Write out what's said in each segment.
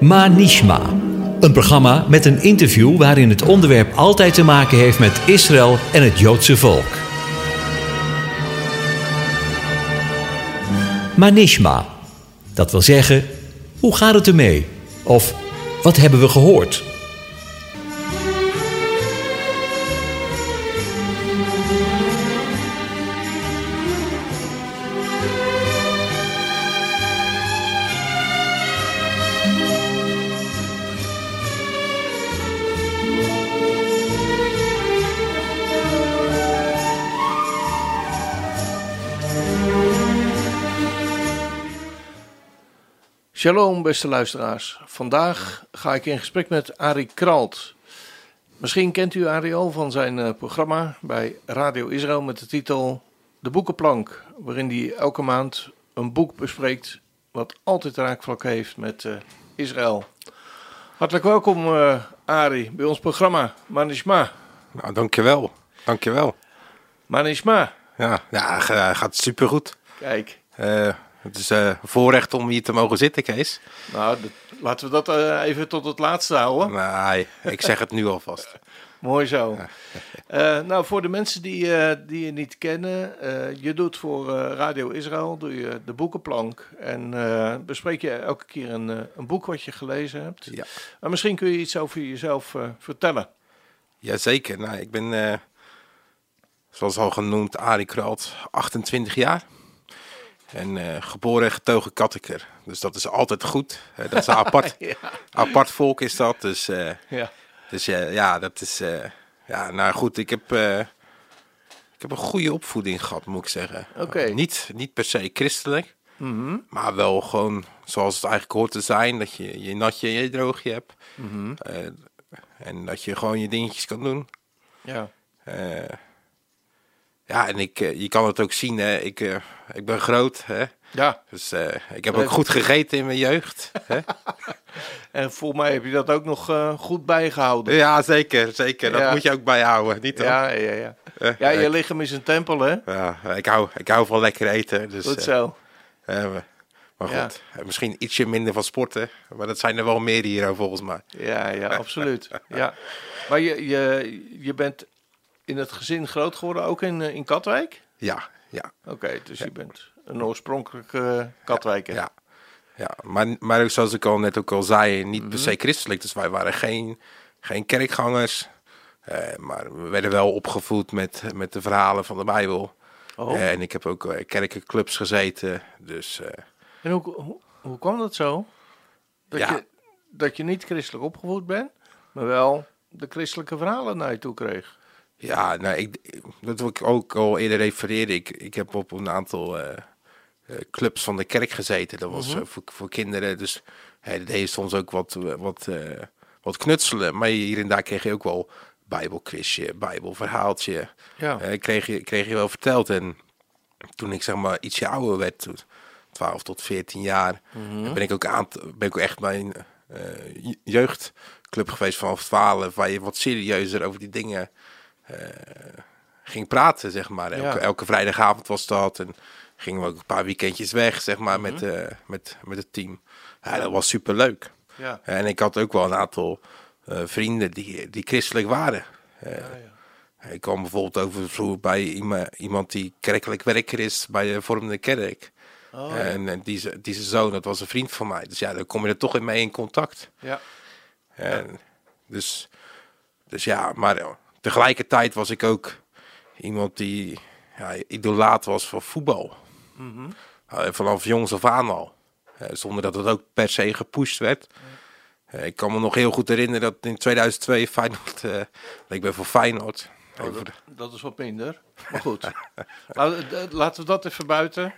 Manishma. Een programma met een interview waarin het onderwerp altijd te maken heeft met Israël en het Joodse volk. Manishma. Dat wil zeggen, hoe gaat het ermee? Of wat hebben we gehoord? Shalom, beste luisteraars. Vandaag ga ik in gesprek met Arie Kralt. Misschien kent u Arie al van zijn eh, programma bij Radio Israël met de titel De Boekenplank, waarin hij elke maand een boek bespreekt wat altijd raakvlak heeft met eh, Israël. Hartelijk welkom, uh, Arie, bij ons programma Manishma. Nou, dankjewel. Dankjewel. Manishma. Ja, ja ga- gaat supergoed. Kijk, Eh het is eh, een voorrecht om hier te mogen zitten, Kees. nou, laten we dat eh, even tot het laatste houden. Nee, ik zeg het nu alvast. Mooi zo. Eh, nou, voor de mensen die, die je niet kennen, eh, je doet voor Radio Israël doe je de boekenplank en bespreek je elke keer een, een boek wat je gelezen hebt. Ja. Maar misschien kun je iets over jezelf vertellen. Jazeker. Nou, ik ben, zoals al genoemd, Arie Kralt, 28 jaar. En eh, geboren en getogen Katteker. Dus dat is altijd goed. Dat is een apart, Ja. apart volk is dat. Dus, eh, Ja. dus eh, ja, dat is... ja, nou goed, ik heb... ik heb een goede opvoeding gehad, moet ik zeggen. Oké. Niet, niet per se christelijk. Mhm. Maar wel gewoon zoals het eigenlijk hoort te zijn. Dat je je natje en je droogje hebt. Mhm. En dat je gewoon je dingetjes kan doen. Ja. Ja, en ik, eh, je kan het ook zien. Hè. Ik, eh, ik ben groot. Hè. ja, Dus eh, ik heb ook goed gegeten in mijn jeugd. Hè. en volgens mij heb je dat ook nog goed bijgehouden. ja, zeker. zeker. Dat Ja. moet je ook bijhouden. Niet dan? Ja, ja, ja. Ja, je lichaam is een tempel, hè? ja, ik, hou, ik hou van lekker eten. Dus, Goed zo. maar- Ja. goed, misschien ietsje minder van sporten. Maar dat zijn er wel meer hier volgens mij. Ja, ja, absoluut. Ja. Maar je, je, je bent in het gezin groot geworden, ook in, eh, in Katwijk? Ja, ja. Oké, dus je bent een oorspronkelijke eh, Katwijker. Ja, ja. Maar, maar zoals ik al net ook al zei, niet Mhm. per se christelijk. Dus wij waren geen, geen kerkgangers. Eh, maar we werden wel opgevoed met, met de verhalen van de Bijbel. Oh. En ik heb ook eh, kerkenclubs gezeten. Dus En hoe, hoe, hoe kwam dat zo? Dat, Ja. je, dat je niet christelijk opgevoed bent, maar wel de christelijke verhalen naar je toe kreeg. Ja, nou, ik, dat wil ik ook al eerder refereerde. Ik, ik heb op een aantal eh, eh, clubs van de kerk gezeten. Dat was Mhm. eh, voor, voor kinderen. Dus dat deed soms ook wat, wat, wat knutselen. Maar hier en daar kreeg je ook wel bijbelquizje, bijbelverhaaltje. Ja. Kreeg, je, kreeg je wel verteld. En toen ik zeg maar ietsje ouder werd, toen 12 tot 14 jaar, Mhm. ben ik ook aan, ben ik ook echt bij een je- jeugdclub geweest vanaf 12, waar je wat serieuzer over die dingen ging praten, zeg maar. Elke, Ja. elke vrijdagavond was dat en gingen we ook een paar weekendjes weg, zeg maar, Mhm. met, eh, met, met het team. Ja, dat was superleuk. Ja. En ik had ook wel een aantal eh, vrienden die, die christelijk waren. Eh, Ja, ja. ik kwam bijvoorbeeld over vloer bij iema- iemand die kerkelijk werker is bij de vormende kerk. Oh, ja. En, die, die zijn zoon, dat was een vriend van mij. Dus ja, dan kom je er toch in mee in contact. ja. En dus, dus ja, maar eh, tegelijkertijd was ik ook iemand die ja, idolaat was van voetbal. Mhm. Eh, vanaf jongs af aan al. Eh, zonder dat het ook per se gepusht werd. Eh, ik kan me nog heel goed herinneren dat in 2002 Feyenoord... ik ben voor Feyenoord. Oh, dat, dat is wat minder. Maar goed. Laten, we- laten we dat even buiten.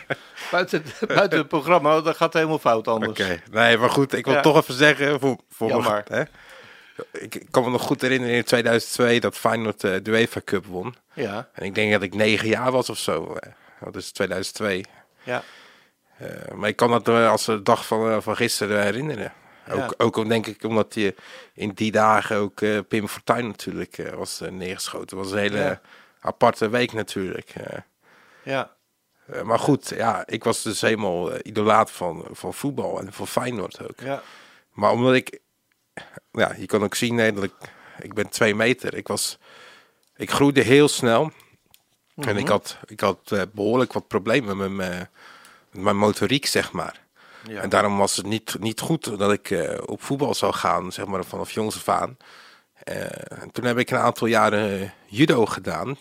buiten, buiten het programma, dat gaat helemaal fout anders. Oké, nee, maar goed, ik wil Ja. toch even zeggen voor, voor Jammer. mijn- hè? Ik, kan me nog goed herinneren in 2002 dat Feyenoord eh, de UEFA Cup won. Ja, En ik denk dat ik negen jaar was of zo. eh. Dat is 2002. ja. Eh, maar ik kan dat als de dag van, van gisteren herinneren. Ook, Ja. ook denk ik omdat je in die dagen ook Pim Fortuyn natuurlijk was neergeschoten. Het was een hele Ja. aparte week natuurlijk. ja. Maar goed, ja, ik was dus helemaal idolaat van, van voetbal en van Feyenoord ook. ja. Maar omdat ik, ja, je kan ook zien nee, dat ik, ik ben twee meter. Ik was, ik groeide heel snel. En ik had, ik had eh, behoorlijk wat problemen met mijn, met mijn motoriek, zeg maar. Ja. En daarom was het niet, niet goed dat ik eh, op voetbal zou gaan, zeg maar vanaf jongs af aan. Eh, en toen heb ik een aantal jaren judo gedaan.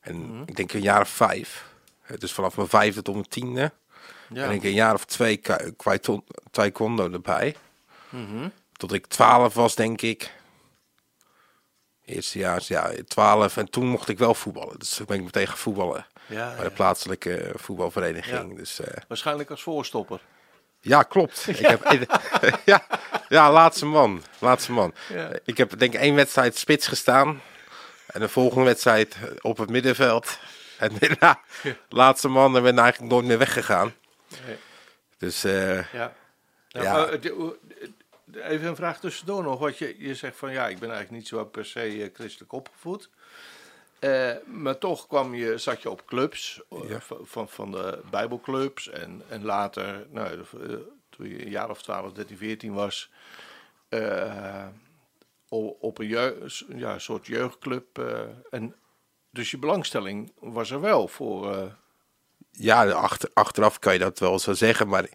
En ik denk een jaar of vijf. Dus vanaf mijn vijfde tot mijn tiende. ja. En ik een jaar of twee taekwondo erbij. Mhm. Tot ik twaalf was, denk ik. Eerstejaars, ja, twaalf. En toen mocht ik wel voetballen. Dus toen ben ik meteen gaan voetballen. ja, Bij de plaatselijke voetbalvereniging. Dus eh, Waarschijnlijk als voorstopper. ja, klopt. Ik heb, ja, ja, laatste man. Laatste man. Ik heb denk ik één wedstrijd spits gestaan. En de volgende wedstrijd op het middenveld. En daarna, laatste man, en ben eigenlijk nooit meer weggegaan. Nee. Dus eh, Ja. Nou, Ja. Even een vraag tussendoor nog. Wat je, je zegt van ja, ik ben eigenlijk niet zo per se eh, christelijk opgevoed. Eh, maar toch kwam je, zat je op clubs eh, Ja. van, van, de Bijbelclubs. En, en later, nou, toen je een jaar of 12, 13, 14 was, op een jeu- ja, soort jeugdclub. en, dus je belangstelling was er wel voor. ja, achter, achteraf kan je dat wel zo zeggen. Maar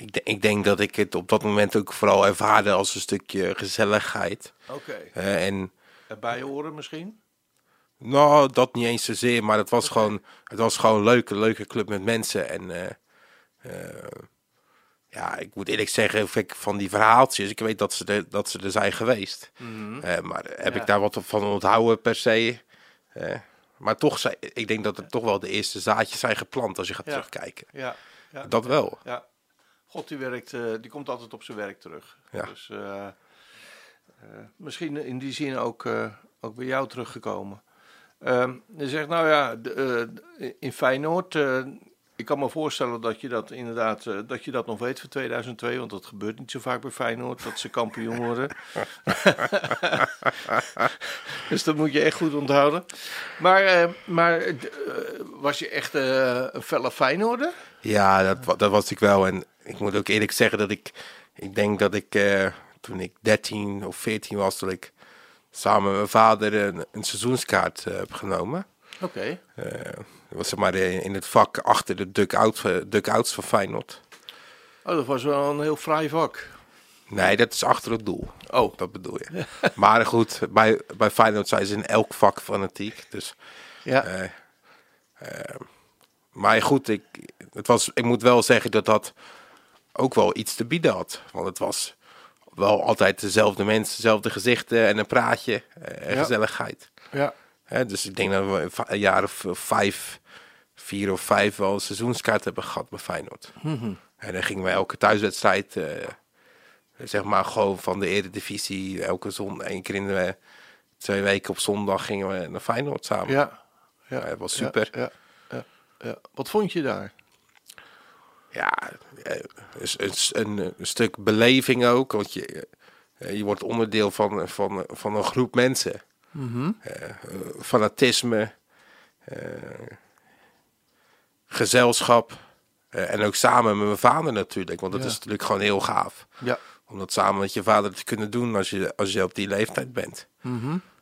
ik, de- ik denk dat ik het op dat moment ook vooral ervaarde als een stukje gezelligheid. Oké. Eh, en Erbij horen misschien? Nou, dat niet eens zozeer, maar het was gewoon, het was gewoon een leuke, leuke club met mensen. En eh, eh, ja, ik moet eerlijk zeggen, of ik van die verhaaltjes, ik weet dat ze er, dat ze er zijn geweest. Eh, maar heb Ja. ik daar wat van onthouden per se? Maar toch, ik denk dat er toch wel de eerste zaadjes zijn geplant als je gaat Ja. terugkijken. Ja. ja. Dat wel. Ja, God die werkt, eh, die komt altijd op zijn werk terug. Ja. Dus eh, eh, misschien in die zin ook, ook bij jou teruggekomen. Ehm, je zegt, nou ja, de, in Feyenoord, ik kan me voorstellen dat je dat inderdaad, dat je dat nog weet voor 2002, want dat gebeurt niet zo vaak bij Feyenoord, dat ze kampioen worden. dus dat moet je echt goed onthouden. Maar, maar was je echt een felle Feyenoorder? Ja, dat, dat was ik wel. En ik moet ook eerlijk zeggen dat ik, ik denk dat ik eh, toen ik 13 of 14 was, dat ik samen met mijn vader een, een seizoenskaart eh, heb genomen. Oké. Eh, was zeg maar in het vak achter de duck-out, duck-outs van Feyenoord. Oh, dat was wel een heel fraai vak. Nee, dat is achter het doel. Oh, Dat bedoel je. Maar goed, bij, bij Feyenoord zijn ze in elk vak fanatiek. Dus, ja. maar goed, ik, het was, ik moet wel zeggen dat dat ook wel iets te bieden had. Want het was wel altijd dezelfde mensen, dezelfde gezichten en een praatje eh, en Ja. gezelligheid. ja. Hè, dus ik denk dat we een jaar of vijf, vier of vijf wel een seizoenskaart hebben gehad bij Feyenoord. En dan gingen we elke thuiswedstrijd, eh, zeg maar gewoon van de Eredivisie, elke zon, één keer in de twee weken op zondag gingen we naar Feyenoord samen. Ja. Ja, Ja, het was super. Ja, ja, ja. Wat vond je daar? Ja, eh, is een, stuk beleving ook, want je, eh, je wordt onderdeel van, van, van een groep mensen. Eh, eh, fanatisme, eh, gezelschap eh, en ook samen met mijn vader natuurlijk, want dat Ja. is natuurlijk gewoon heel gaaf. Ja. Om dat samen met je vader te kunnen doen als je, als je op die leeftijd bent.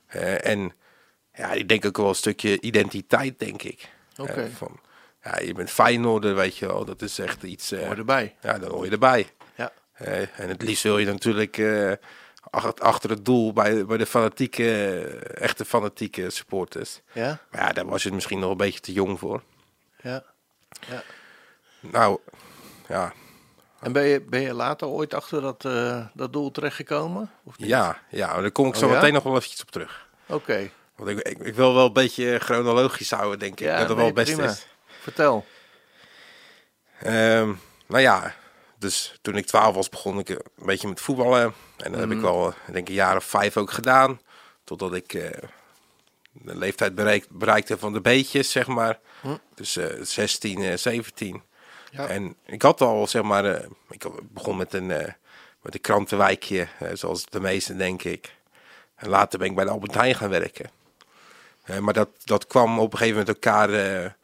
Eh, en ja, ik denk ook wel een stukje identiteit, denk ik. Oké. Eh, van, ja, je bent Feyenoorder, weet je wel. Dat is echt iets... eh, Hoor erbij. ja, dan hoor je erbij. Ja. Eh, en het liefst wil je natuurlijk eh, ach- achter het doel bij, bij de fanatieke, echte fanatieke supporters. Ja. Maar ja, daar was je misschien nog een beetje te jong voor. Ja. ja. Nou, ja, En ben je, ben je later ooit achter dat, eh, dat doel terechtgekomen? Of niet? ja, ja, daar kom ik zo Oh, ja? meteen nog wel eventjes op terug. Oké. Want ik, ik, ik wil wel een beetje chronologisch houden, denk ik. Ja, dat het nee, wel het beste prima. is. Vertel. Ehm, nou ja, dus toen ik 12 was, begon ik een beetje met voetballen. En dat heb ik wel, ik denk een jaar of vijf ook gedaan. Totdat ik eh, de leeftijd bereikt, bereikte van de beetjes, zeg maar. Dus eh 16, eh, 17. Ja. En ik had al, zeg maar, eh, ik begon met een, eh, met een krantenwijkje, zoals de meesten, denk ik. En later ben ik bij de Albert Heijn gaan werken. Maar dat, dat kwam op een gegeven moment elkaar...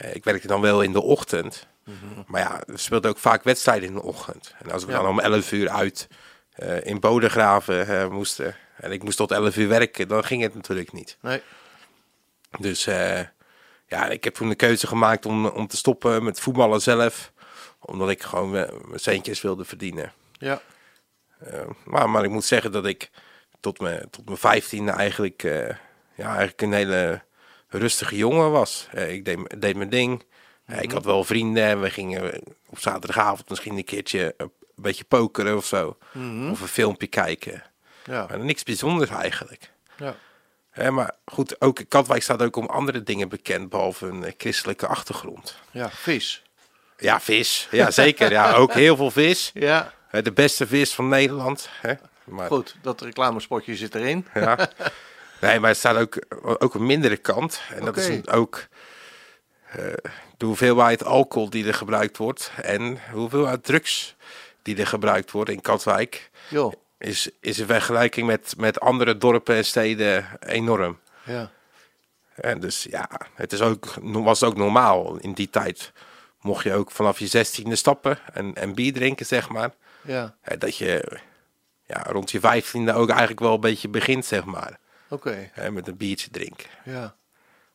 eh, ik werkte dan wel in de ochtend. Maar ja, er speelden ook vaak wedstrijden in de ochtend. En als ik Ja. dan om 11 uur uit eh, in Bodegraven eh, moesten. En ik moest tot 11 uur werken. Dan ging het natuurlijk niet. Nee. Dus ja, ik heb toen de keuze gemaakt om, om te stoppen met voetballen zelf. Omdat ik gewoon mijn centjes wilde verdienen. Ja. Maar, maar ik moet zeggen dat ik tot mijn, tot mijn vijftiende eigenlijk, ja, eigenlijk een hele rustige jongen was. Eh, ik deed, deed mijn ding. Eh, ik had wel vrienden en we gingen op zaterdagavond misschien een keertje een beetje pokeren of zo. Of een filmpje kijken. Ja. Maar niks bijzonders eigenlijk. Ja. Hè, maar goed, ook Katwijk staat ook om andere dingen bekend, behalve een eh, christelijke achtergrond. Ja. Vis. Ja, vis. Ja, zeker. Ja, ook heel veel vis. Ja. De beste vis van Nederland. Hè. Maar, Goed, dat reclamespotje zit erin. Ja. Nee, maar er staat ook, ook een mindere kant. En dat is ook eh, de hoeveelheid alcohol die er gebruikt wordt. En de hoeveelheid drugs die er gebruikt worden in Katwijk. Is, is in vergelijking met, met andere dorpen en steden enorm. Ja. En dus ja, het is ook, was ook normaal. In die tijd mocht je ook vanaf je zestiende stappen en, en bier drinken, zeg maar. Ja. Hè, Dat je ja, rond je vijftiende ook eigenlijk wel een beetje begint, zeg maar. Oké. Hè, met een biertje drinken. Ja.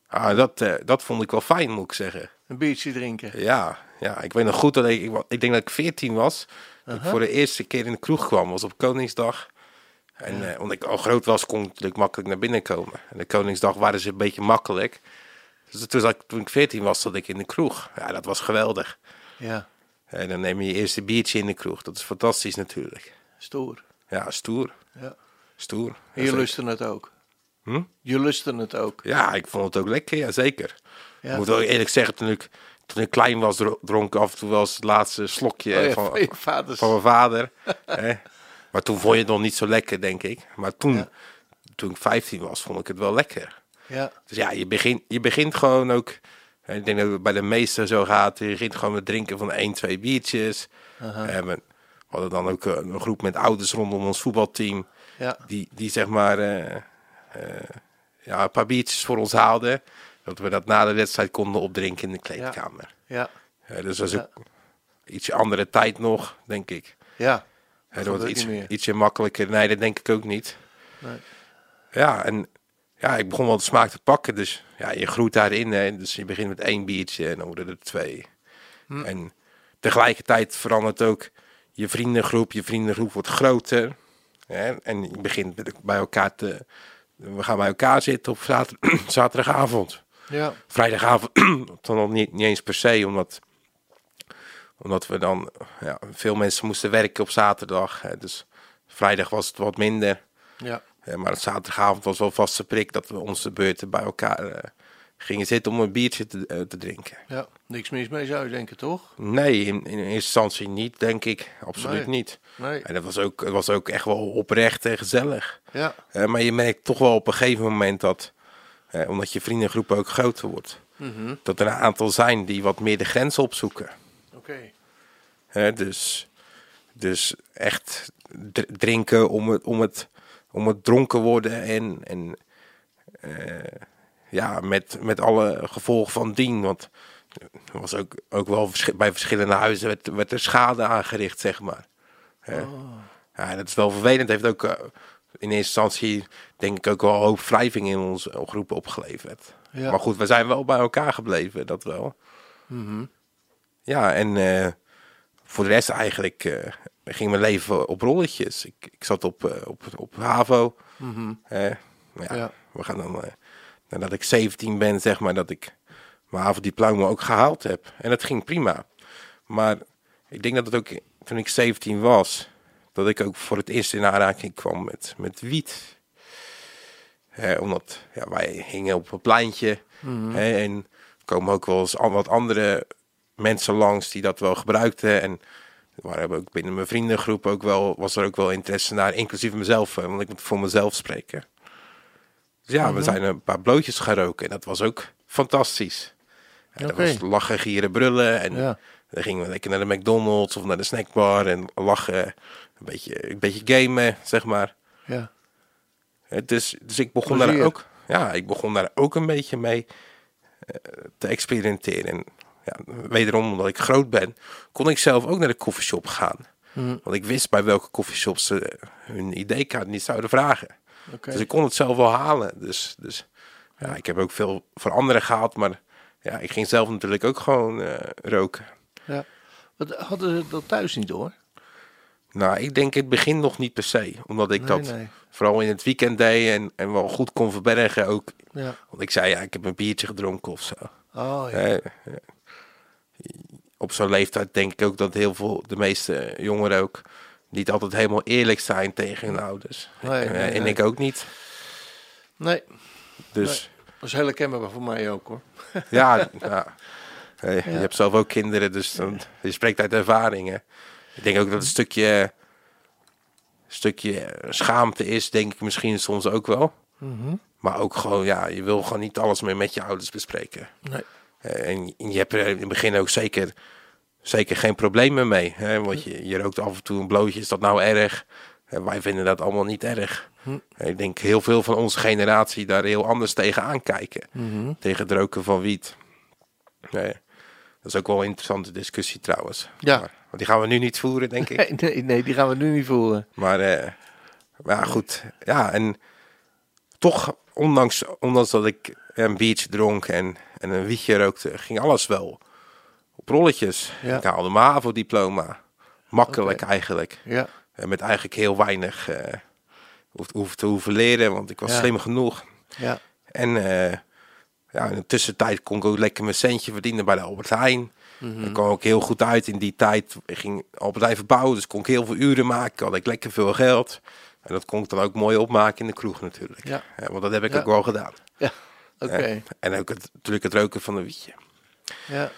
Ah, dat, eh, dat vond ik wel fijn, moet ik zeggen. Een biertje drinken. Ja, ja ik weet nog goed dat ik, ik, denk dat ik 14 was. Dat ik voor de eerste keer in de kroeg kwam, was op Koningsdag. En eh, omdat ik al groot was, kon ik natuurlijk makkelijk naar binnen komen. En de Koningsdag waren ze een beetje makkelijk. Dus toen, ik, toen ik 14 was, zat ik in de kroeg. Ja, dat was geweldig. Ja. En dan neem je je eerste biertje in de kroeg. Dat is fantastisch natuurlijk. Stoer. Ja, stoer. Ja. Stoer. En je lustte het ook. Hm? Je lustte het ook. Ja, ik vond het ook lekker, ja zeker. Ja. Ik moet wel eerlijk zeggen, toen ik, toen ik klein was, dro- dronk ik af en toe wel eens het laatste slokje Oh ja, van, van mijn vader. hè. Maar toen vond je het nog niet zo lekker, denk ik. Maar toen, Ja. toen ik 15 was, vond ik het wel lekker. Ja. Dus ja, je begint, je begint gewoon ook. Ik denk dat het bij de meesten zo gaat. Je begint gewoon met drinken van één, twee biertjes. En we hadden dan ook eh, een groep met ouders rondom ons voetbalteam. Ja. Die, die zeg maar eh, ja, een paar biertjes voor ons haalden. Dat we dat na de wedstrijd konden opdrinken in de kleedkamer. Ja. Ja, dus dat is Ja. ook iets andere tijd nog, denk ik. Ja. Hè, Dat gebeurt iets, ietsje makkelijker. Nee, dat denk ik ook niet. Nee. Ja, en ja, ik begon wel de smaak te pakken. Dus ja, je groeit daarin. Hè. Dus je begint met één biertje en dan worden er twee. Hm. En tegelijkertijd verandert ook je vriendengroep. Je vriendengroep wordt groter. Hè. En je begint bij elkaar te... We gaan bij elkaar zitten op zater- zaterdagavond. Ja. Vrijdagavond dan nog niet, niet eens per se, omdat, omdat we dan... Ja, veel mensen moesten werken op zaterdag. Hè. Dus vrijdag was het wat minder. Ja. Ja, maar zaterdagavond was wel vaste prik dat we onze beurten bij elkaar eh, gingen zitten om een biertje te, eh, te drinken. Ja. Niks mis mee zou je denken, toch? Nee, in, in eerste instantie niet, denk ik. Absoluut Nee. niet. Nee. En dat was ook, het was ook echt wel oprecht en gezellig. Ja. Eh, maar je merkt toch wel op een gegeven moment dat, eh, omdat je vriendengroep ook groter wordt, Mhm. dat er een aantal zijn die wat meer de grens opzoeken. Oké. Dus, dus echt dr- drinken om het, om het, om het dronken worden en, en ja, met, met alle gevolgen van dien. Want er was ook, ook wel bij verschillende huizen werd, werd er schade aangericht, zeg maar. Hè. Ja, dat is wel vervelend. Heeft ook eh, in eerste instantie, denk ik, ook wel een hoop wrijving in onze groep opgeleverd. Ja. Maar goed, we zijn wel bij elkaar gebleven, dat wel. Ja, en eh, voor de rest eigenlijk eh, ging mijn leven op rolletjes. Ik, ik zat op, op, op HAVO. hè. Maar ja, Ja. we gaan dan, nadat ik 17 ben, zeg maar, dat ik mijn HAVO-diploma ook gehaald heb. En dat ging prima. Maar ik denk dat het ook toen ik 17 was, dat ik ook voor het eerst in aanraking kwam met, met wiet. Omdat ja, wij hingen op een pleintje. Hè, en er komen ook wel eens al wat andere mensen langs die dat wel gebruikten. En waren ook binnen mijn vriendengroep ook wel, was er ook wel interesse naar, inclusief mezelf, want ik moet voor mezelf spreken. Dus ja, we zijn een paar blootjes gaan roken en dat was ook fantastisch. En. Dat was lachen, gieren, brullen. En Ja. dan gingen we lekker naar de McDonald's of naar de snackbar en lachen. Een beetje, een beetje gamen, zeg maar. Ja. Is, dus ik begon Plezier. daar ook, ja, ik begon daar ook een beetje mee eh, te experimenteren. En ja, wederom, omdat ik groot ben, kon ik zelf ook naar de koffieshop gaan. Mhm. Want ik wist bij welke koffieshops ze hun ID-kaart niet zouden vragen. Dus ik kon het zelf wel halen. Dus, dus ja, ik heb ook veel voor anderen gehaald. Maar ja, ik ging zelf natuurlijk ook gewoon eh, roken. Ja. Wat, hadden ze dat thuis niet hoor? Nou, ik denk het begin nog niet per se. Omdat ik Nee, dat nee. vooral in het weekend deed en, en wel goed kon verbergen ook. Ja. Want ik zei, ja, ik heb een biertje gedronken of zo. Oh ja. Eh, op zo'n leeftijd denk ik ook dat heel veel, de meeste jongeren ook, niet altijd helemaal eerlijk zijn tegen hun ouders. Nee, Eh, nee, en nee. ik ook niet. Nee, Dus dat is heel herkenbaar voor mij ook hoor. ja, ja. Ja. je hebt zelf ook kinderen, dus dan, je spreekt uit ervaringen. Ik denk ook dat een stukje, stukje schaamte is, denk ik misschien soms ook wel. Mhm. Maar ook gewoon, ja, je wil gewoon niet alles meer met je ouders bespreken. Nee. Eh, en je- je hebt er in het begin ook zeker, zeker geen problemen mee. Hè? Want je, je rookt af en toe een blootje, is dat nou erg? Wij vinden dat allemaal niet erg. Hm. Ik denk heel veel van onze generatie daar heel anders tegen aankijken. Mhm. Tegen het roken van wiet. Nee, dat is ook wel een interessante discussie trouwens. Ja. Maar, want die gaan we nu niet voeren, denk ik. Nee, die gaan we nu niet voeren. Maar, eh, maar goed. Ja, en toch, ondanks, ondanks dat ik een biertje dronk en, en een wietje rookte, ging alles wel op rolletjes. Ja. Ik haalde mijn HAVO-diploma. Makkelijk eigenlijk. Ja. En met eigenlijk heel weinig eh hoef, hoef te hoeven leren, want ik was Ja. slim genoeg. Ja. En eh, ja, in de tussentijd kon ik ook lekker mijn centje verdienen bij de Albert Heijn. Mhm. Dat kwam ook heel goed uit in die tijd. Ik ging Albert Heijn verbouwen, dus kon ik heel veel uren maken. Had ik lekker veel geld. En dat kon ik dan ook mooi opmaken in de kroeg natuurlijk. Ja. want dat heb ik Ja. ook wel gedaan. Ja. Oké. Eh, en ook het, natuurlijk het roken van een wietje. Ja.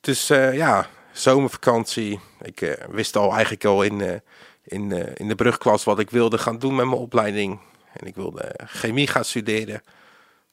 Dus ja, zomervakantie. Ik eh, wist al eigenlijk al in, eh, in, in de brugklas wat ik wilde gaan doen met mijn opleiding. En ik wilde chemie gaan studeren.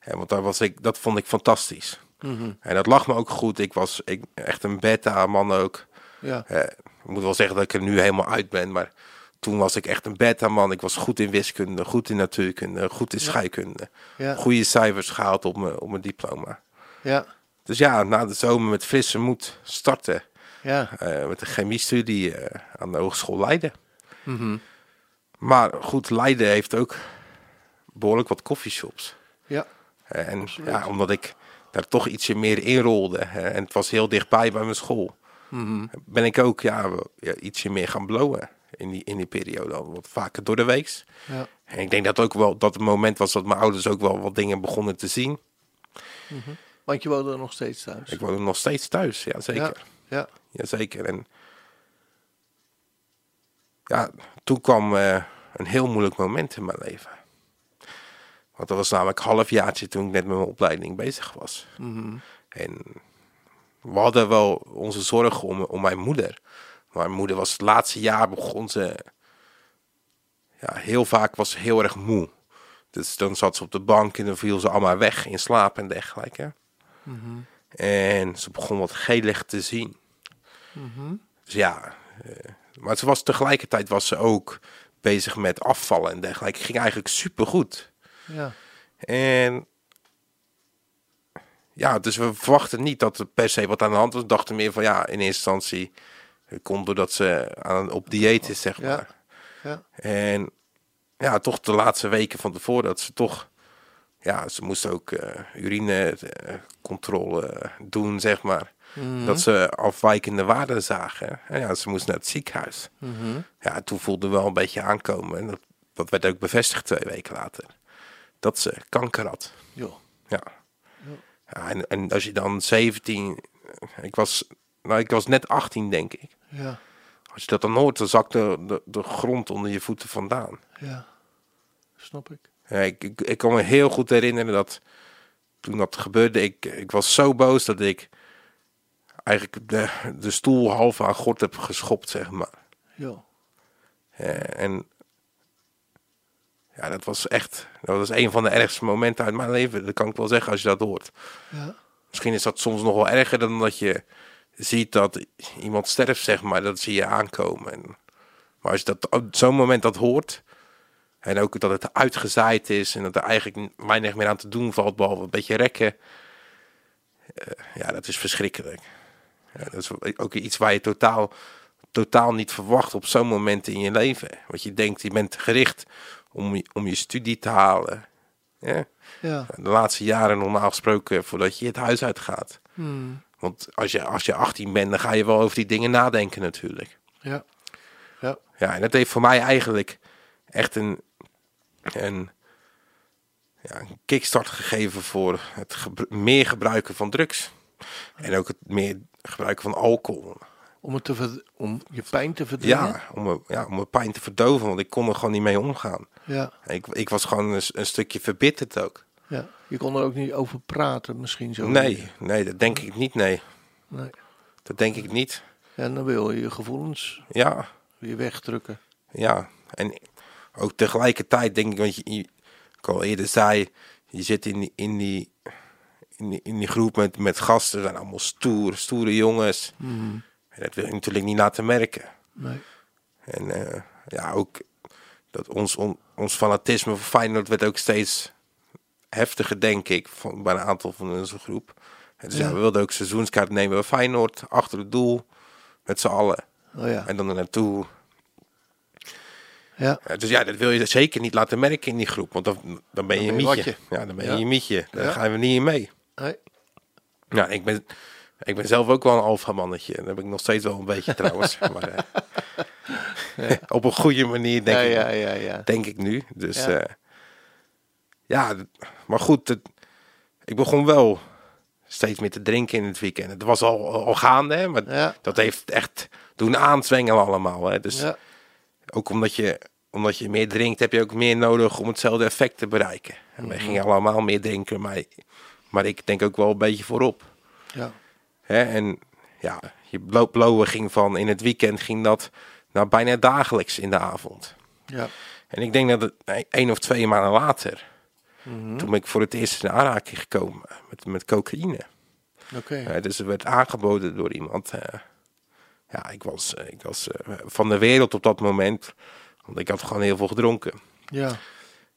Ja, want daar was ik, dat vond ik fantastisch. Mhm. En dat lag me ook goed. Ik was ik, echt een beta-man ook. Ja. Ik moet wel zeggen dat ik er nu helemaal uit ben. Maar toen was ik echt een beta-man. Ik was goed in wiskunde, goed in natuurkunde, goed in scheikunde. Ja. Goede cijfers gehaald op mijn, op mijn diploma. Ja. Dus ja, na de zomer met frisse moed starten. Ja. eh, met een chemiestudie eh, aan de Hogeschool Leiden. Mhm. Maar goed, Leiden heeft ook behoorlijk wat koffieshops. Ja. Eh, en Absoluut. ja, omdat ik daar toch ietsje meer in rolde. hè, en het was heel dichtbij bij mijn school. Mhm. Ben ik ook ja, ja, ietsje meer gaan blowen in die, in die periode. Wat vaker door de week. Ja. En ik denk dat ook wel dat het moment was dat mijn ouders ook wel wat dingen begonnen te zien. Want je woonde er nog steeds thuis. Ik woon nog steeds thuis, ja zeker. Ja. Jazeker. En ja, toen kwam eh, een heel moeilijk moment in mijn leven. Want dat was namelijk een halfjaartje toen ik net met mijn opleiding bezig was. Mhm. En we hadden wel onze zorgen om, om mijn moeder. Maar mijn moeder was het laatste jaar begon ze... Ja, heel vaak was ze heel erg moe. Dus dan zat ze op de bank en dan viel ze allemaal weg in slaap en dergelijke. En ze begon wat gelig te zien. Dus ja, eh, maar ze was tegelijkertijd was ze ook bezig met afvallen en dergelijke. Ging eigenlijk supergoed. Ja. En ja, dus we verwachten niet dat er per se wat aan de hand was. We dachten meer van ja, in eerste instantie het komt doordat ze aan, op dieet is, zeg Ja. maar. Ja. En ja, toch de laatste weken van tevoren dat ze toch, ja, ze moest ook eh urinecontrole doen, zeg maar. Mhm. Dat ze afwijkende waarden zagen. En ja, ze moest naar het ziekenhuis. Mhm. Ja, toen voelde wel een beetje aankomen. En dat, dat werd ook bevestigd twee weken later. Dat ze kanker had. Joh. Ja. ja en, en als je dan 17... Ik was, nou, ik was net 18, denk ik. Ja. Als je dat dan hoort, dan zakt de, de, de grond onder je voeten vandaan. Ja. Snap ik. Ja, ik, ik, ik kan me heel goed herinneren dat toen dat gebeurde, ik, ik was zo boos dat ik eigenlijk de, de stoel half aan gort heb geschopt, zeg maar. Eh, en ja, dat was echt, dat was een van de ergste momenten uit mijn leven. Dat kan ik wel zeggen als je dat hoort. Ja. Misschien is dat soms nog wel erger dan dat je ziet dat iemand sterft, zeg maar. Dat zie je aankomen. En, maar als je dat op zo'n moment dat hoort, en ook dat het uitgezaaid is en dat er eigenlijk weinig meer aan te doen valt, behalve een beetje rekken. eh, ja, dat is verschrikkelijk. Ja, dat is ook iets waar je totaal totaal niet verwacht op zo'n moment in je leven. Want je denkt, je bent gericht om je, om je studie te halen. Ja? Ja. De laatste jaren normaal gesproken voordat je het huis uitgaat. Hmm. Want als je, als je 18 bent, dan ga je wel over die dingen nadenken natuurlijk. Ja. Ja. Ja, en dat heeft voor mij eigenlijk echt een, een, ja, een kickstart gegeven voor het gebru- meer gebruiken van drugs. En ook het meer gebruiken van alcohol. Om, het te om je pijn te verdringen? Ja, om, mijn- ja, om mijn pijn te verdoven, want ik kon er gewoon niet mee omgaan. Ja. Ik, ik was gewoon een stukje verbitterd ook. ja. Je kon er ook niet over praten misschien zo. Nee, nee, dat denk ik niet, nee. nee. Dat denk ik niet. En dan wil je je gevoelens Ja, weer wegdrukken. Ja, en ook tegelijkertijd denk ik, want je, je- ik al eerder zei, je zit in die, in die, in die, in die groep met, met gasten, zijn allemaal stoer, stoere jongens. En dat wil je natuurlijk niet laten merken. Nee. En eh, ja, ook dat ons, on- ons fanatisme voor Feyenoord werd ook steeds heftiger, denk ik, van, bij een aantal van onze groep. En dus ja. Ja. we wilden ook seizoenskaart nemen bij Feyenoord, achter het doel, met z'n allen. Oh ja. En dan er naartoe. Ja. Dus ja, dat wil je zeker niet laten merken in die groep. Want dan, dan ben je Dan een je mietje. Ja, dan ben je Ja. een mietje. Daar Ja. gaan we niet in mee. Nee. Ja, ik ben, ik ben zelf ook wel een alfa mannetje. Dat heb ik nog steeds wel een beetje trouwens. maar, eh, op een goede manier denk, ik, ja, ja, ja. denk ik nu. Dus Ja. ja, ja maar goed. Het, ik begon wel steeds meer te drinken in het weekend. Het was al, al gaande, hè, maar dat heeft echt doen aanzwengelen allemaal. Hè. Dus Ja. Ook omdat je, omdat je meer drinkt, heb je ook meer nodig om hetzelfde effect te bereiken. En wij gingen allemaal meer drinken, maar, maar ik denk ook wel een beetje voorop. Ja. Hè? En ja, je blo- blowen ging van in het weekend ging dat nou bijna dagelijks in de avond. Ja. En ik denk dat het één of twee maanden later, Mhm. toen ben ik voor het eerst in aanraking gekomen met, met cocaïne. Oké. Ja, dus er werd aangeboden door iemand. eh, ja, ik was, eh, ik was eh, van de wereld op dat moment. Want ik had gewoon heel veel gedronken. Ja.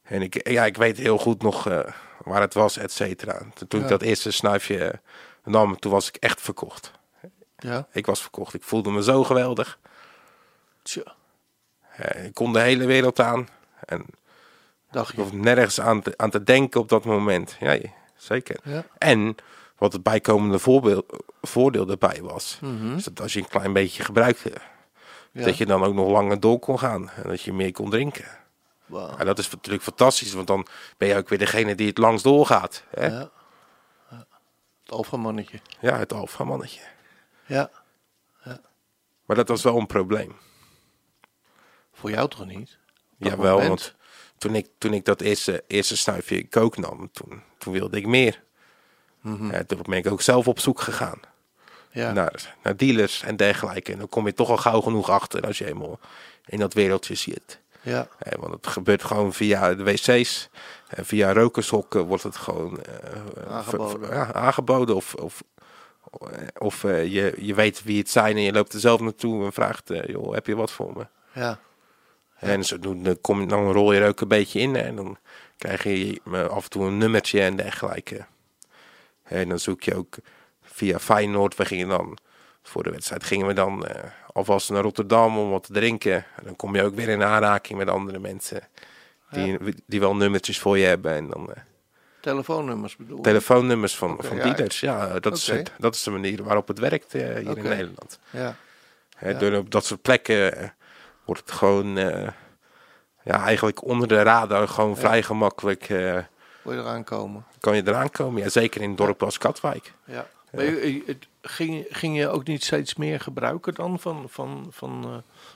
En ik, ja, ik weet heel goed nog eh, waar het was, et cetera. Toen, ik dat eerste snuifje nam, toen was ik echt verkocht. Ja. Ik was verkocht. Ik voelde me zo geweldig. Tja. Ik kon de hele wereld aan. En Dacht ik hoefde nergens aan te, aan te denken op dat moment. Ja, zeker. Ja. En wat het bijkomende voorbeeld, voordeel erbij was, Mhm. is dat als je een klein beetje gebruikte, Ja. dat je dan ook nog langer door kon gaan en dat je meer kon drinken. Wauw. En dat is natuurlijk fantastisch, want dan ben je ook weer degene die het langst doorgaat. Hè? Ja. Ja. ja. Het alfamannetje. het alfa mannetje. Ja. Maar dat was wel een probleem. Voor jou toch niet? Jawel, moment. want toen ik, toen ik dat eerste, eerste snuifje kook nam, toen, toen wilde ik meer. Ja, toen ben ik ook zelf op zoek gegaan. Ja. Naar, naar dealers en dergelijke. En dan kom je toch al gauw genoeg achter als je eenmaal in dat wereldje zit. Ja. Hè, want het gebeurt gewoon via de wc's. En via rokershokken wordt het gewoon eh, Aangeboden. ja, aangeboden. Of, of, of eh, je, je weet wie het zijn en je loopt er zelf naartoe en vraagt, eh, joh, heb je wat voor me? Ja. En kom, je- dan rol je er ook een beetje in en dan krijg je eh, af en toe een nummertje en dergelijke. En dan zoek je ook via Feyenoord. We gingen dan, voor de wedstrijd gingen we dan eh, alvast naar Rotterdam om wat te drinken. En dan kom je ook weer in aanraking met andere mensen die, die wel nummertjes voor je hebben. En dan eh, Telefoonnummers bedoel je? telefoonnummers van, Oké, van ja. dealers. Ja, dat, is het, dat is de manier waarop het werkt eh, hier in Nederland. Ja. Hè. Door op dat soort plekken wordt het gewoon ja, eigenlijk onder de radar gewoon vrij gemakkelijk Wil je eraan komen? kan je eraan komen. Ja, zeker in dorpen als Katwijk. Ja. Maar je- het- ging, ging je ook niet steeds meer gebruiken dan van, van, van eh,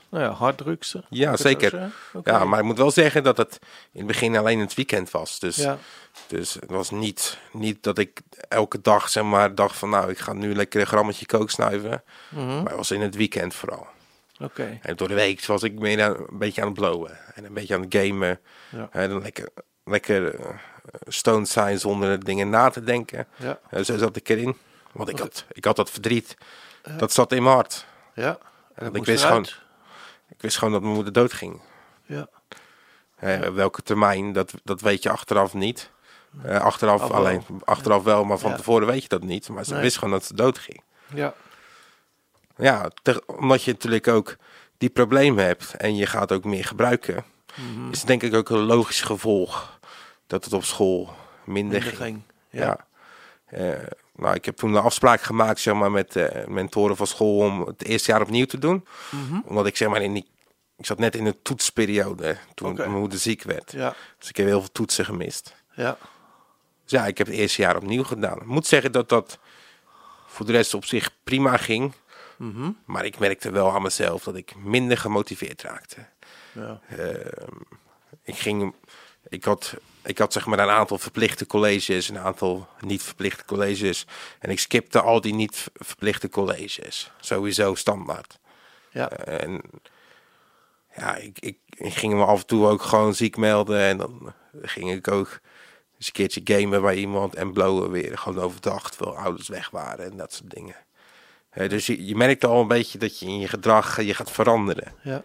nou ja, harddrugs? Ja, zeker. Ja, maar ik moet wel zeggen dat het in het begin alleen het weekend was. Dus, Ja. dus het was niet, niet dat ik elke dag zeg maar dacht van nou ik ga nu lekker een grammetje kook snuiven. Mhm. Maar het was in het weekend vooral. Oké. En door de week was ik meer een beetje aan het blowen. En een beetje aan het gamen. Ja. En dan lekker, lekker eh, stoned zijn zonder dingen na te denken. Ja. En zo zat ik erin. Want ik had, ik had dat verdriet. Dat zat in mijn hart. Ja. En ik dat wist eruit. Ik wist gewoon dat mijn moeder doodging. Ja. Eh, welke termijn, dat, dat weet je achteraf niet. Eh, achteraf Af wel. alleen, achteraf wel, maar van Ja. tevoren weet je dat niet. Maar ze Nee. wist gewoon dat ze doodging. Ja. ja, te- omdat je natuurlijk ook die problemen hebt en je gaat ook meer gebruiken, Mhm. is denk ik ook een logisch gevolg dat het op school minder, Minder ging. ging. Ja. Eh, nou, ik heb toen een afspraak gemaakt zeg maar, met de mentoren van school om het eerste jaar opnieuw te doen. Mhm. Omdat ik zeg maar in die. Ik zat net in de toetsperiode toen Oké. mijn moeder ziek werd. Ja, Dus ik heb heel veel toetsen gemist. ja. Dus ja, ik heb het eerste jaar opnieuw gedaan. Ik moet zeggen dat dat voor de rest op zich prima ging. Mhm. Maar ik merkte wel aan mezelf dat ik minder gemotiveerd raakte. Ja. Ik ging, ik had, ik had zeg maar een aantal verplichte colleges, een aantal niet verplichte colleges. En ik skipte al die niet ver- verplichte colleges. Sowieso standaard. ja. En ja, ik, ik, ik ging me af en toe ook gewoon ziek melden. En dan ging ik ook eens een keertje gamen bij iemand en blowen weer. Gewoon overdag, terwijl ouders weg waren en dat soort dingen. Dus je, je merkt al een beetje dat je in je gedrag eh, je gaat veranderen. ja.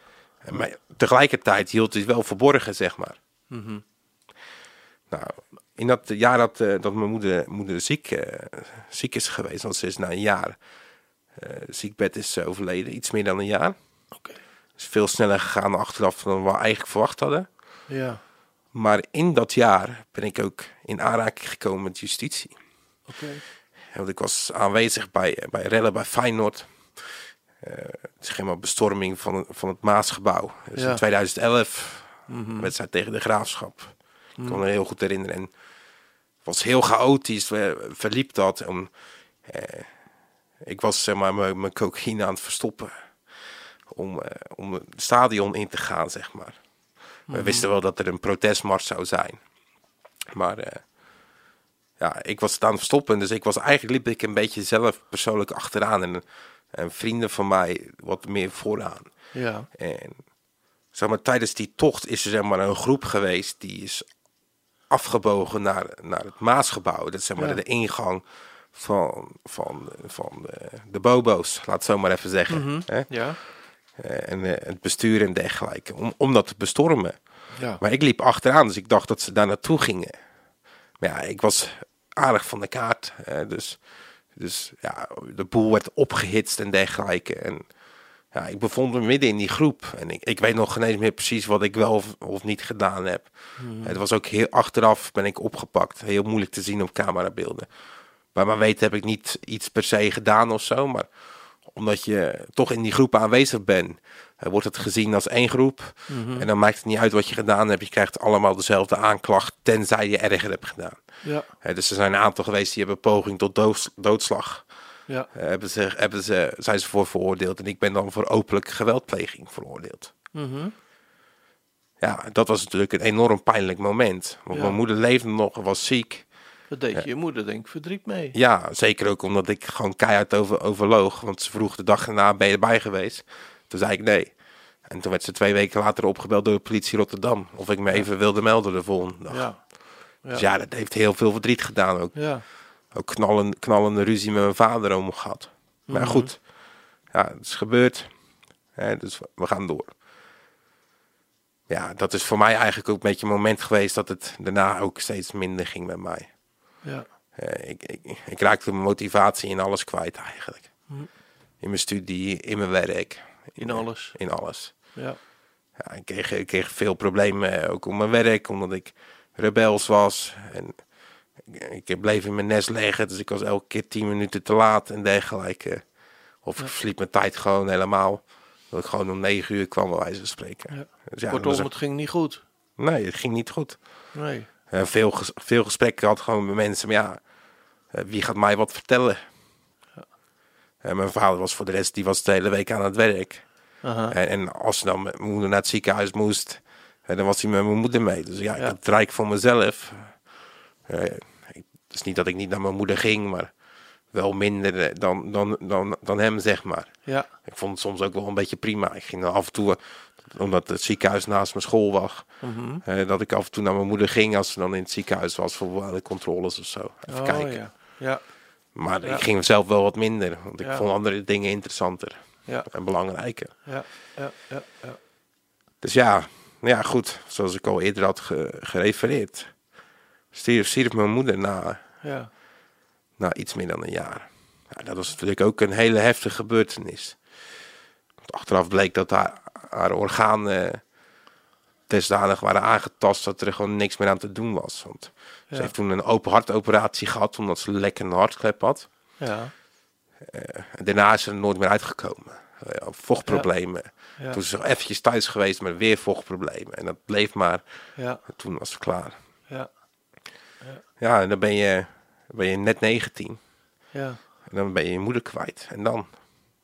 Maar tegelijkertijd hield het wel verborgen, zeg maar. Mhm. Nou, in dat jaar dat, eh, dat mijn moeder, moeder ziek, eh, ziek is geweest, want ze is na een jaar eh ziekbed is overleden, iets meer dan een jaar. Oké. is veel sneller gegaan achteraf dan we eigenlijk verwacht hadden. Ja, Maar in dat jaar ben ik ook in aanraking gekomen met justitie. oké. Want ik was aanwezig bij, bij rellen bij Feyenoord. Eh, het is helemaal bestorming van, van het Maasgebouw. Dus Ja. in 2011, Mhm. een wedstrijd tegen de Graafschap. Ik kan me heel goed herinneren. En het was heel chaotisch, eh, verliep dat. Om, eh, ik was zeg maar mijn cocaïne aan het verstoppen. Om, eh, om het stadion in te gaan, zeg maar. We wisten wel dat er een protestmars zou zijn. Maar eh, ja, ik was het aan het verstoppen. Dus ik was eigenlijk liep ik een beetje zelf persoonlijk achteraan. En, en vrienden van mij wat meer vooraan. Ja, En zeg maar, tijdens die tocht is er zeg maar, een groep geweest die is afgebogen naar, naar het Maasgebouw. Dat is zeg maar, Ja. de ingang van, van, van de, de Bobo's, laat het zo maar even zeggen. Hè? ja, Eh, En eh, het bestuur en dergelijke, om, om dat te bestormen. ja. Maar ik liep achteraan, dus ik dacht dat ze daar naartoe gingen. Maar ja, ik was aardig van de kaart. dus, dus ja, de boel werd opgehitst en dergelijke. En ja, ik bevond me midden in die groep. En ik, ik weet nog geen eens meer precies wat ik wel of, of niet gedaan heb. Het was ook heel achteraf ben ik opgepakt. Heel moeilijk te zien op camerabeelden. Bij mijn weten heb ik niet iets per se gedaan of zo. Maar omdat je toch in die groep aanwezig bent, wordt het gezien als één groep. En dan maakt het niet uit wat je gedaan hebt. Je krijgt allemaal dezelfde aanklacht, tenzij je erger hebt gedaan. Ja, Eh, dus er zijn een aantal geweest die hebben poging tot doods- doodslag. ja, eh, hebben ze, hebben ze, zijn ze voor veroordeeld. En ik ben dan voor openlijke geweldpleging veroordeeld. Mhm. Ja, dat was natuurlijk een enorm pijnlijk moment. Want Ja. mijn moeder leefde nog, was ziek. Dat deed je moeder denk ik verdriet mee. Ja, zeker ook omdat ik gewoon keihard over, overloog. Want ze vroeg de dag erna, ben je erbij geweest? Toen zei ik nee. En toen werd ze twee weken later opgebeld door de politie Rotterdam. Of ik me even wilde melden de volgende dag. Ja, Dus ja, dat heeft heel veel verdriet gedaan ook. ja, Ook knallen, knallende ruzie met mijn vader om gehad. Maar Mhm. goed, ja, het is gebeurd. Hè, dus we- gaan door. Ja, dat is voor mij eigenlijk ook een beetje een moment geweest dat het daarna ook steeds minder ging met mij. ja, ik, ik, ik raakte mijn motivatie in alles kwijt eigenlijk. In mijn studie, in mijn werk. In alles. In alles. Ja, Ja, ik, kreeg, ik kreeg veel problemen eh, ook op mijn werk, omdat ik rebels was. En ik, ik bleef in mijn nest liggen, dus ik was elke keer tien minuten te laat en dergelijke. Of ik sliep mijn tijd gewoon helemaal. Dat ik gewoon om negen uur kwam, bij wijze van spreken. Ja. Dus ja, kortom, het ging niet goed. nee, het ging niet goed. Nee. Eh, veel, ges- veel gesprekken had gewoon met mensen, maar ja, eh, wie gaat mij wat vertellen? En mijn vader was voor de rest, die was de hele week aan het werk. Aha. En, en als ze dan met mijn moeder naar het ziekenhuis moest, eh, dan was hij met mijn moeder mee. Dus ja, ik Ja. had het rijk voor mezelf. Eh, ik- het is niet dat ik niet naar mijn moeder ging, maar wel minder eh, dan, dan, dan, dan hem, zeg maar. Ja, Ik vond het soms ook wel een beetje prima. Ik ging dan af en toe, eh, omdat het ziekenhuis naast mijn school was, Mhm. eh, dat ik af en toe naar mijn moeder ging als ze dan in het ziekenhuis was voor bepaalde controles of zo. Even oh, kijken. ja. Ja, Maar Ja. ik ging zelf wel wat minder, want ik Ja. vond andere dingen interessanter ja, en belangrijker. ja, ja, ja, ja. Dus ja, ja goed, zoals ik al eerder had ge- gerefereerd, stierf, stierf mijn moeder na, ja. na iets meer dan een jaar. Ja, dat was natuurlijk ook een hele heftige gebeurtenis. Want achteraf bleek dat haar, haar organen desdanig waren aangetast dat er gewoon niks meer aan te doen was. Want Ja. ze heeft toen een open hartoperatie gehad omdat ze een lekkende hartklep had. Ja. En daarna is ze er nooit meer uitgekomen. Eh, vochtproblemen. Ja. Toen is ze eventjes thuis geweest met weer vochtproblemen. En dat bleef maar. Ja. En toen was het klaar. Ja. Ja, en dan ben je, ben je net 19. Ja. En dan ben je je moeder kwijt. En dan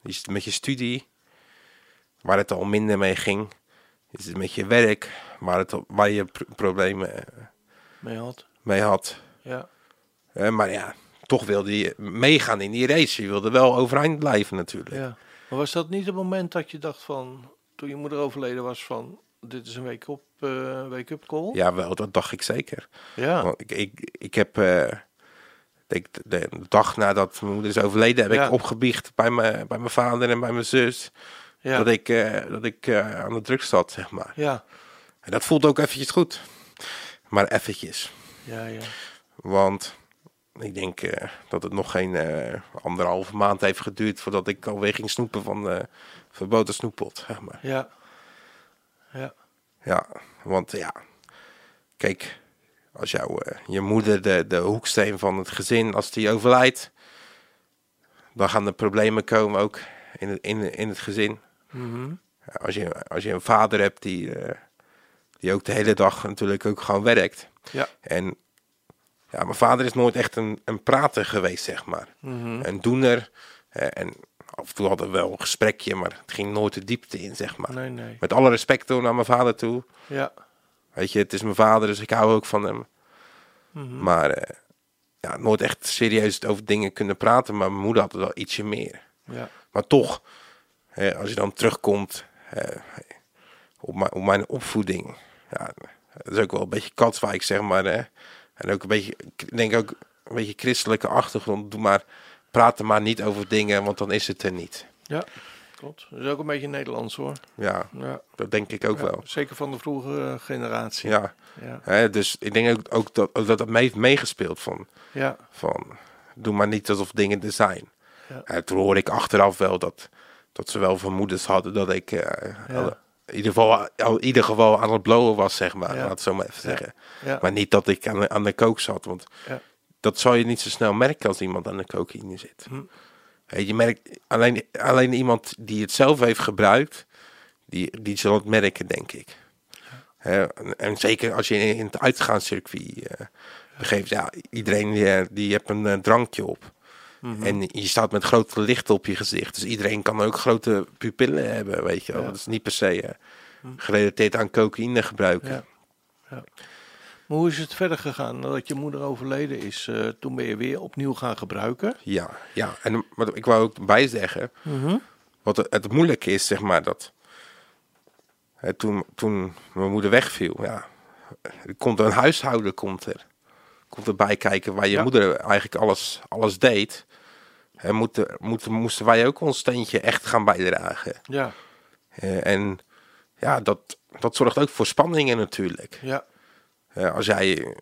is het met je studie, waar het al minder mee ging. Is het met je werk, waar, het, waar je pr- problemen eh, Mee had. mee had. Ja. Eh, maar ja, toch wilde je meegaan in die race. Je wilde wel overeind blijven natuurlijk. Ja. Maar was dat niet het moment dat je dacht van, toen je moeder overleden was van, dit is een wake-up eh wake-up call? Ja, wel, dat dacht ik zeker. Ja. Want ik, ik, ik heb, eh, de, dag nadat mijn moeder is overleden, heb Ja. ik opgebiecht bij mijn, bij mijn vader en bij mijn zus. Ja. Dat ik, eh, dat ik eh, aan de drugs zat, zeg maar. Ja. En dat voelt ook eventjes goed. Maar eventjes. Ja, ja. Want ik denk eh, dat het nog geen anderhalve maand heeft geduurd voordat ik alweer ging snoepen van de verboden snoeppot. Zeg maar. Ja. Ja. Ja, want ja, kijk, als jouw je moeder de, de hoeksteen van het gezin, als die overlijdt, dan gaan er problemen komen ook in het, in, in het gezin. Mhm. Als je, als je een vader hebt die, eh, die ook de hele dag natuurlijk ook gewoon werkt. Ja. En ja, mijn vader is nooit echt een, een prater geweest, zeg maar. Mhm. Een doener. en af en toe hadden we wel een gesprekje, maar het ging nooit de diepte in, zeg maar. Nee, nee. Met alle respect naar mijn vader toe. Ja. Weet je, het is mijn vader, dus ik hou ook van hem. Mhm. Maar eh, ja, nooit echt serieus over dingen kunnen praten. Maar mijn moeder had wel ietsje meer. Ja. Maar toch, als je dan terugkomt op, mijn, op mijn opvoeding. Ja, dat is ook wel een beetje katswijk, zeg maar. Hè. En ook een beetje, ik denk ook een beetje christelijke achtergrond. Doe maar, praat er maar niet over dingen, want dan is het er niet. Ja. Klopt. Dat is ook een beetje Nederlands hoor. Ja, Ja. dat denk ik ook Ja, wel. Zeker van de vroegere generatie. Ja, Ja. hè, dus ik denk ook, ook dat ook dat, dat mee heeft meegespeeld van... Ja. van doe maar niet alsof dingen er zijn. Ja. En toen hoorde ik achteraf wel dat, dat ze wel vermoedens hadden dat ik eh, in, ieder geval, al, in ieder geval aan het blowen was, zeg maar. Ja. Laat het zo maar even zeggen. Ja. Maar niet dat ik aan de, aan de kook zat, want dat zal je niet zo snel merken als iemand aan de cocaïne zit. Hm. Je merkt alleen, alleen iemand die het zelf heeft gebruikt, die, die zal het merken, denk ik. En, en zeker als je in het uitgaanscircuit begeeft, ja, iedereen die, eh, die heeft een drankje op. Mhm. En je staat met grote lichten op je gezicht. Dus iedereen kan ook grote pupillen hebben, weet je wel. Ja. Dat is niet per se eh, gerelateerd aan cocaïne gebruiken. Ja. ja. Maar hoe is het verder gegaan nadat je moeder overleden is? eh, toen ben je weer opnieuw gaan gebruiken. Ja, ja. En wat ik wou ook bij zeggen, wat het, het moeilijke is, zeg maar, dat hè, toen, toen mijn moeder wegviel, ja, er komt een huishouden komt er, komt erbij kijken waar je Ja. moeder eigenlijk alles, alles deed. En moeten, moeten, moesten wij ook ons steentje echt gaan bijdragen. Ja. Eh, en ja, dat, dat zorgt ook voor spanningen natuurlijk. Ja. Eh, als jij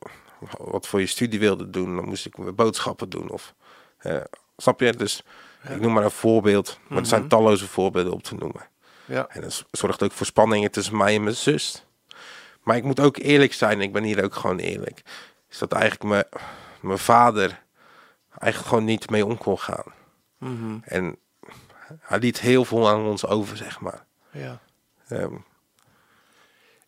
wat voor je studie wilde doen, dan moest ik boodschappen doen. Of, eh, snap je? Dus ik noem maar een voorbeeld. Maar er zijn talloze voorbeelden op te noemen. Ja. En dat zorgt ook voor spanningen tussen mij en mijn zus. Maar ik moet ook eerlijk zijn, ik ben hier ook gewoon eerlijk. Is dat eigenlijk mijn, mijn vader eigenlijk gewoon niet mee om kon gaan. Mhm. En hij liet heel veel aan ons over, zeg maar. ja. Ehm,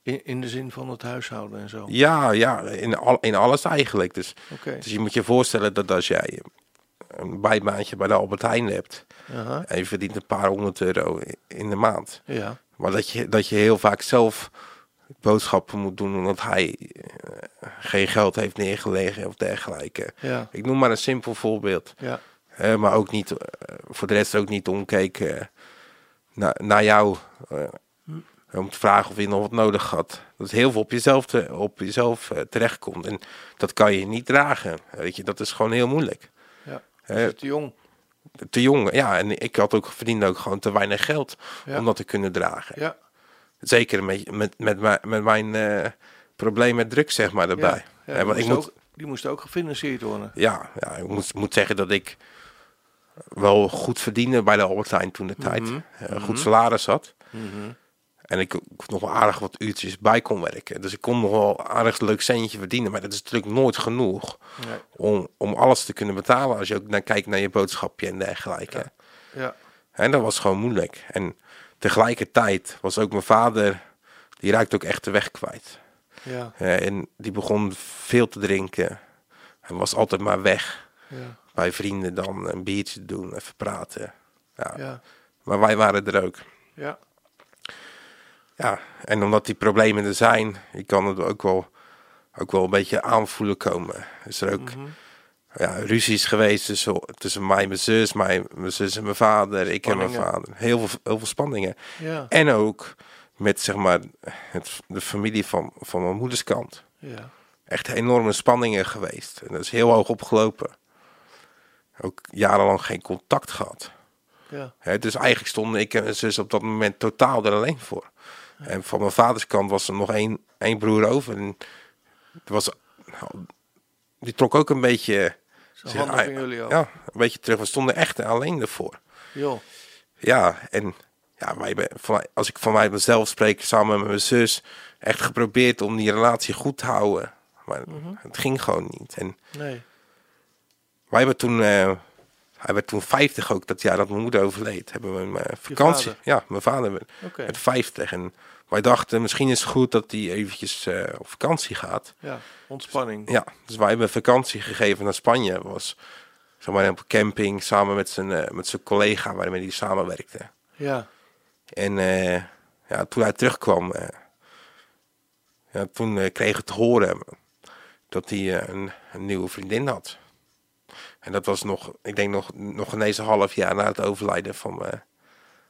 In, in de zin van het huishouden en zo. ja, ja in, al, in alles eigenlijk. Dus, Oké. dus je moet je voorstellen dat als jij een bijbaantje bij de Albert Heijn hebt... En je verdient een paar honderd euro in de maand... Ja. maar dat je, dat je heel vaak zelf boodschappen moet doen... omdat hij eh, geen geld heeft neergelegd of dergelijke. Ja. Ik noem maar een simpel voorbeeld. Ja. Maar ook niet, eh, voor de rest ook niet omkeken eh, naar, naar jou. om te vragen of je nog wat nodig had. Dat heel veel op jezelf, te, op jezelf terechtkomt. En dat kan je niet dragen. Weet je, dat is gewoon heel moeilijk. Ja. Is te jong? te jong. Ja, en ik had ook verdiende ook gewoon te weinig geld Ja. om dat te kunnen dragen. Ja. Zeker met, met, met, mijn- met mijn eh, probleem met drugs, zeg maar, erbij. Ja. Want ik moet, ook, die moest ook gefinancierd worden. ja, ja, ik moet, moet zeggen dat ik wel goed verdiende bij de Albert Heijn toen de tijd. Mhm. Eh, goed salaris had. Mhm. En ik, ik nog wel aardig wat uurtjes bij kon werken. Dus ik kon nog wel aardig leuk centje verdienen. Maar dat is natuurlijk nooit genoeg Nee. om, om alles te kunnen betalen. Als je ook naar kijkt naar je boodschapje en dergelijke. Ja. En dat was gewoon moeilijk. En tegelijkertijd was ook mijn vader, die raakte ook echt de weg kwijt. Ja. Eh, en die begon veel te drinken. En was altijd maar weg. Ja. Bij vrienden dan een biertje doen, even praten. Ja. Ja. Maar wij waren er ook. Ja. Ja, en omdat die problemen er zijn, je kan het ook wel, ook wel een beetje aanvoelen komen. Is er ook Mhm. Ja, ruzies geweest tussen, tussen mij en mijn zus, mij, mijn zus en mijn vader, ik en mijn vader. Heel veel, heel veel spanningen. Ja. En ook met zeg maar het, de familie van, van mijn moeders kant. Ja. Echt enorme spanningen geweest. En dat is heel hoog opgelopen. Ook jarenlang geen contact gehad. Ja. Hè, dus eigenlijk stonden ik en mijn zus op dat moment totaal er alleen voor. En van mijn vaders kant was er nog één, één broer over. En was, die trok ook een beetje, Zo handig ah, van jullie ook. ja, een beetje terug. We stonden echt alleen ervoor. Joh. Ja, en ja, wij van, als ik van mij mezelf spreek, samen met mijn zus, echt geprobeerd om die relatie goed te houden. Maar het ging gewoon niet. En Nee. wij hebben toen, eh, hij werd toen 50 ook dat jaar dat mijn moeder overleed. Hebben we een eh, vakantie. Ja, mijn vader werd, werd 50. En wij dachten, misschien is het goed dat hij eventjes eh, op vakantie gaat. Ja. Ontspanning. Ja, dus wij hebben vakantie gegeven naar Spanje. Was zeg maar op camping samen met zijn, eh, met zijn collega waarmee hij samenwerkte. Ja. En eh, ja, toen hij terugkwam, ja, toen kreeg ik te horen dat hij een, een nieuwe vriendin had. En dat was nog, ik denk nog, nog ineens een half jaar na het overlijden van,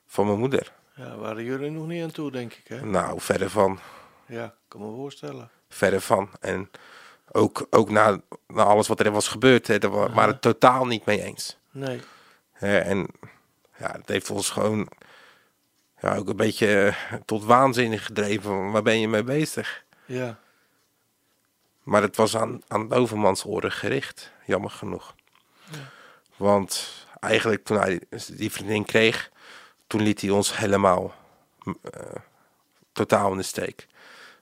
van mijn moeder. Ja, waren jullie nog niet aan toe, denk ik, hè? Nou, verder van, Ja, kan me voorstellen. verder van. En ook, ook na, na alles wat er was gebeurd, hè, daar wa- waren we het totaal niet mee eens. Nee. Hè, en ja, het heeft ons gewoon ja, ook een beetje eh, tot waanzin gedreven. Waar ben je mee bezig? Ja. Maar het was aan, aan Dovermans oren gericht, jammer genoeg. Want eigenlijk toen hij die vriendin kreeg, toen liet hij ons helemaal eh, totaal in de steek.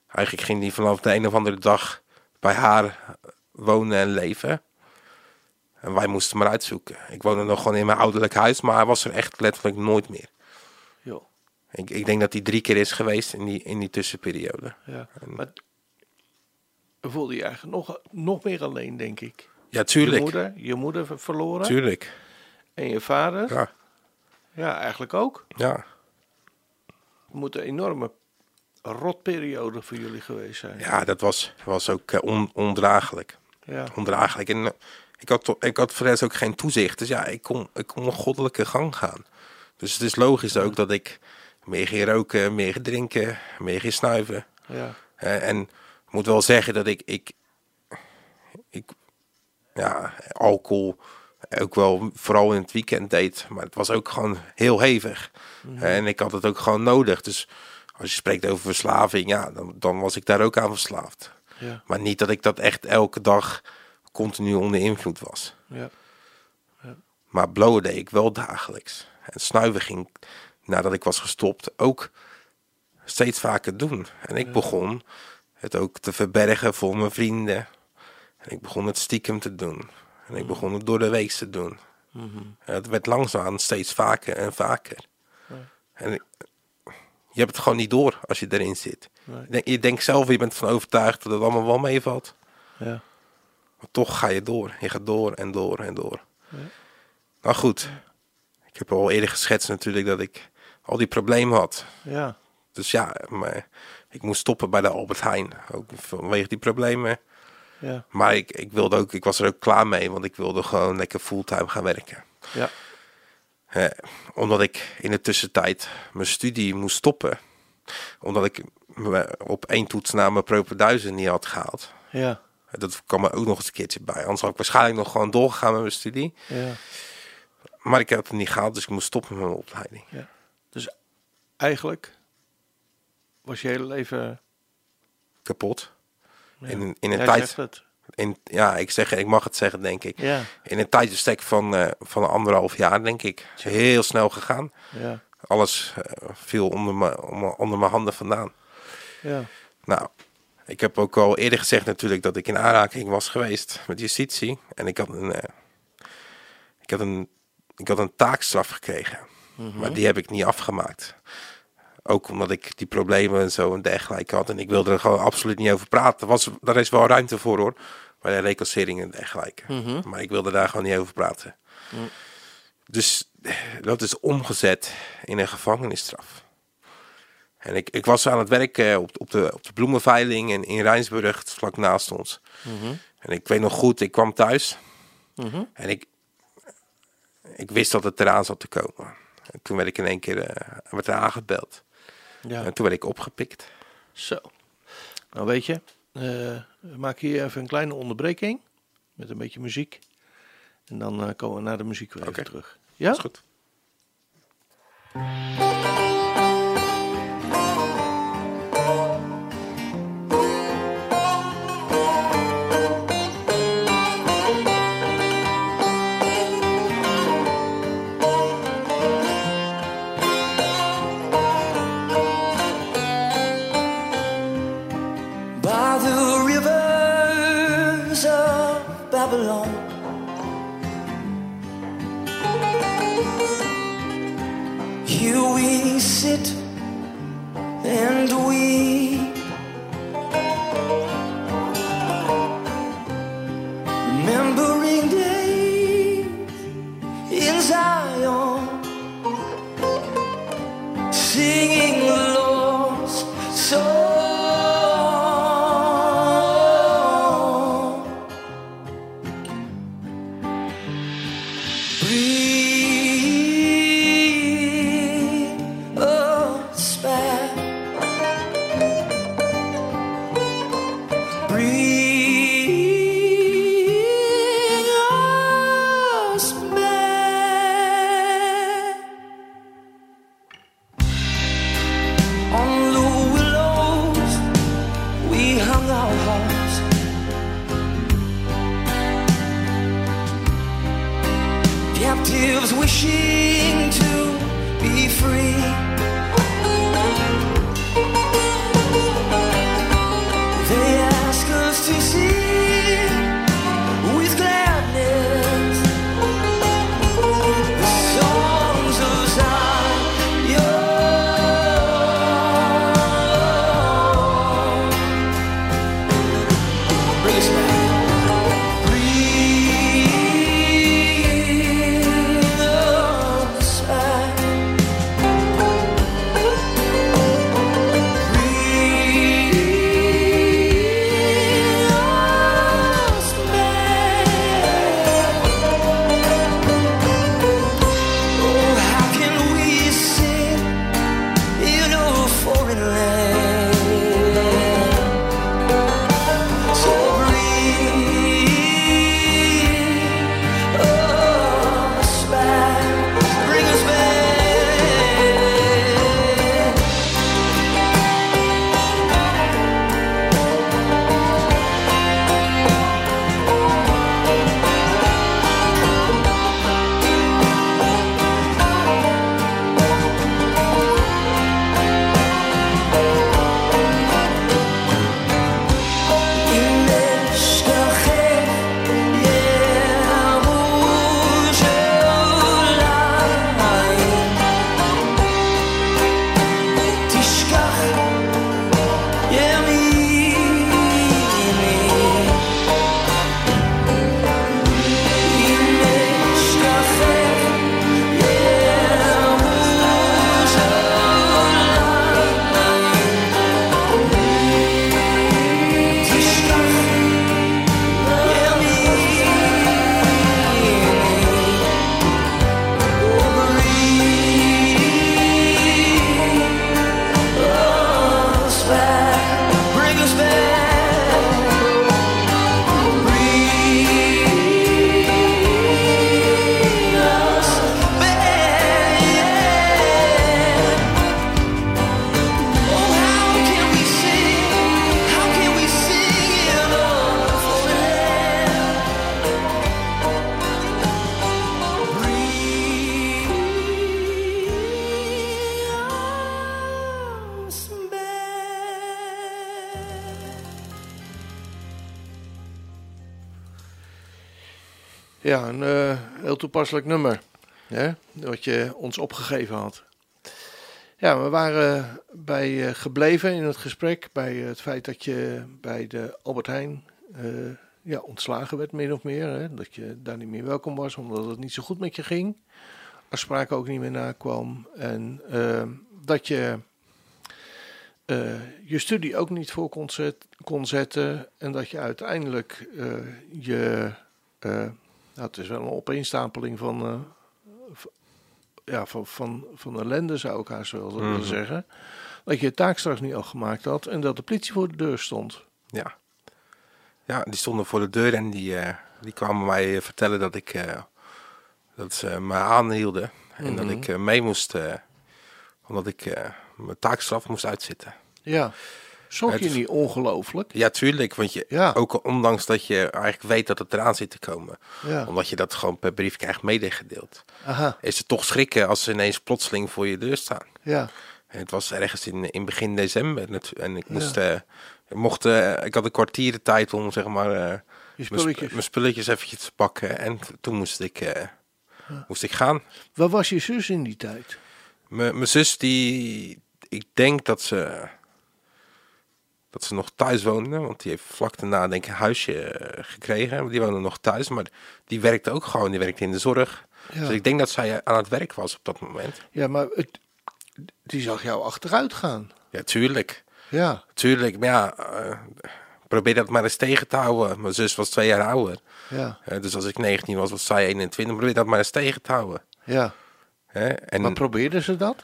Eigenlijk ging hij vanaf de een of andere dag bij haar wonen en leven. En wij moesten maar uitzoeken. Ik woonde nog gewoon in mijn ouderlijk huis, maar hij was er echt letterlijk nooit meer. Joh. Ik, ik denk dat hij drie keer is geweest in die, in die tussenperiode. Ja. Maar voelde je eigenlijk nog, nog meer alleen, denk ik. Ja, Je tuurlijk. moeder, je moeder ver- verloren. Tuurlijk. En je vader. Ja. Ja, eigenlijk ook. ja. Het moet een enorme rotperiode voor jullie geweest zijn. ja dat was, was ook eh, on, ondraaglijk. Ja. ondraaglijk. En eh, ik had, ik had voor ook geen toezicht. Dus ja, ik kon, ik kon een goddelijke gang gaan. Dus het is logisch ook dat ik meer ging roken, meer ging drinken, meer ging snuiven. Ja. Eh, en ik moet wel zeggen dat ik, ik, ik ja, alcohol ook wel vooral in het weekend deed. Maar het was ook gewoon heel hevig. En ik had het ook gewoon nodig. Dus als je spreekt over verslaving, ja, dan, dan was ik daar ook aan verslaafd. Ja. Maar niet dat ik dat echt elke dag continu onder invloed was. Ja. Maar blowen deed ik wel dagelijks. En snuiven ging, nadat ik was gestopt, ook steeds vaker doen. En ik begon het ook te verbergen voor mijn vrienden. En ik begon het stiekem te doen. En ik begon het door de week te doen. En het werd langzaam steeds vaker en vaker. En ik- je hebt het gewoon niet door als je erin zit. Nee. Je denkt- Je denkt zelf, je bent van overtuigd dat het allemaal wel meevalt. Ja. Maar toch ga je door. Je gaat door en door en door. Nou goed, ik heb al eerder geschetst natuurlijk dat ik al die problemen had. Ja. Dus ja, maar ik moest stoppen bij de Albert Heijn. Ook vanwege die problemen. Ja. Maar ik, ik wilde ook, ik was er ook klaar mee, want ik wilde gewoon lekker fulltime gaan werken. Ja. Eh, omdat ik in de tussentijd mijn studie moest stoppen. Omdat ik op één toets na mijn propenduizen niet had gehaald. Ja. Dat kwam er ook nog eens een keertje bij. Anders had ik waarschijnlijk nog gewoon doorgegaan met mijn studie. Ja. Maar ik heb het niet gehaald, dus ik moest stoppen met mijn opleiding. ja. Dus eigenlijk was je hele leven... Kapot. Ja. In, in een tijd, in, ja, ik, zeg, ik mag het zeggen, denk ik. Ja, In een tijdsbestek van, eh van anderhalf jaar, denk ik. Heel snel gegaan. ja, Alles eh, viel onder, me, onder, onder mijn handen vandaan. ja. Nou, ik heb ook al eerder gezegd natuurlijk dat ik in aanraking was geweest met justitie. En ik had een, eh, ik had een, ik had een taakstraf gekregen. Maar die heb ik niet afgemaakt. Ook omdat ik die problemen en zo en dergelijke had. En ik wilde er gewoon absoluut niet over praten. Was, daar is wel ruimte voor hoor. Bij de reclassering en dergelijke. Maar ik wilde daar gewoon niet over praten. Dus eh, dat is omgezet in een gevangenisstraf. En ik, ik was aan het werk eh, op, op, de, op de bloemenveiling in, in Rijnsburg, vlak naast ons. En ik weet nog goed, ik kwam thuis. En ik, ik wist dat het eraan zat te komen. En toen werd ik in één keer eh, werd er aangebeld. Ja. En toen werd ik opgepikt. Zo. Nou weet je, eh, we maken hier even een kleine onderbreking. Met een beetje muziek. En dan eh, komen we naar de muziek weer even terug. Ja? is goed. understand Ja, een eh, heel toepasselijk nummer. Hè? Wat je ons opgegeven had. Ja, we waren bij eh, gebleven in het gesprek bij het feit dat je bij de Albert Heijn eh, ja, ontslagen werd, min of meer. Hè? Dat je daar niet meer welkom was, omdat het niet zo goed met je ging. Afspraken ook niet meer nakwam. En eh, dat je je studie ook niet voor kon, kon zetten. En dat je uiteindelijk je. Eh, nou, het is wel een opeenstapeling van. eh, v- ja, van, van, van ellende zou ik haast wel willen Mhm. zeggen. Dat je je taak straks niet afgemaakt had en dat de politie voor de deur stond. Ja. Ja, die stonden voor de deur en die, eh, die kwamen mij vertellen dat ik eh, dat ze me aanhielden. En dat Mhm. ik eh, mee moest, eh, omdat ik eh, mijn taakstraf moest uitzitten. Ja. Schrok je niet ongelooflijk? Ja, tuurlijk, want je, Ja. ook ondanks dat je eigenlijk weet dat het eraan zit te komen. Ja. Omdat je dat gewoon per brief krijgt medegedeeld. Aha. Is het toch schrikken als ze ineens plotseling voor je deur staan. Ja. En het was ergens in, in begin december. En ik Ja. moest, eh, ik mocht, eh, ik had een kwartier de tijd om zeg maar eh, Je mijn sp- spulletjes. mijn spulletjes eventjes te pakken. En toen moest ik, eh, moest ik gaan. Waar was je zus in die tijd? Mijn mijn zus die, ik denk dat ze, dat ze nog thuis woonde. Want die heeft vlak daarna denk ik een huisje eh, gekregen. Die woonde nog thuis, maar die werkte ook gewoon. Die werkte in de zorg. Ja. Dus ik denk dat zij aan het werk was op dat moment. Ja, maar het, die zag jou achteruit gaan. Ja, tuurlijk. Ja. Tuurlijk, maar ja, eh, probeer dat maar eens tegen te houden. Mijn zus was twee jaar ouder. Ja. Eh, dus als ik 19 was, was zij 21. Probeer dat maar eens tegen te houden. Ja. Hè? En Maar probeerden ze dat?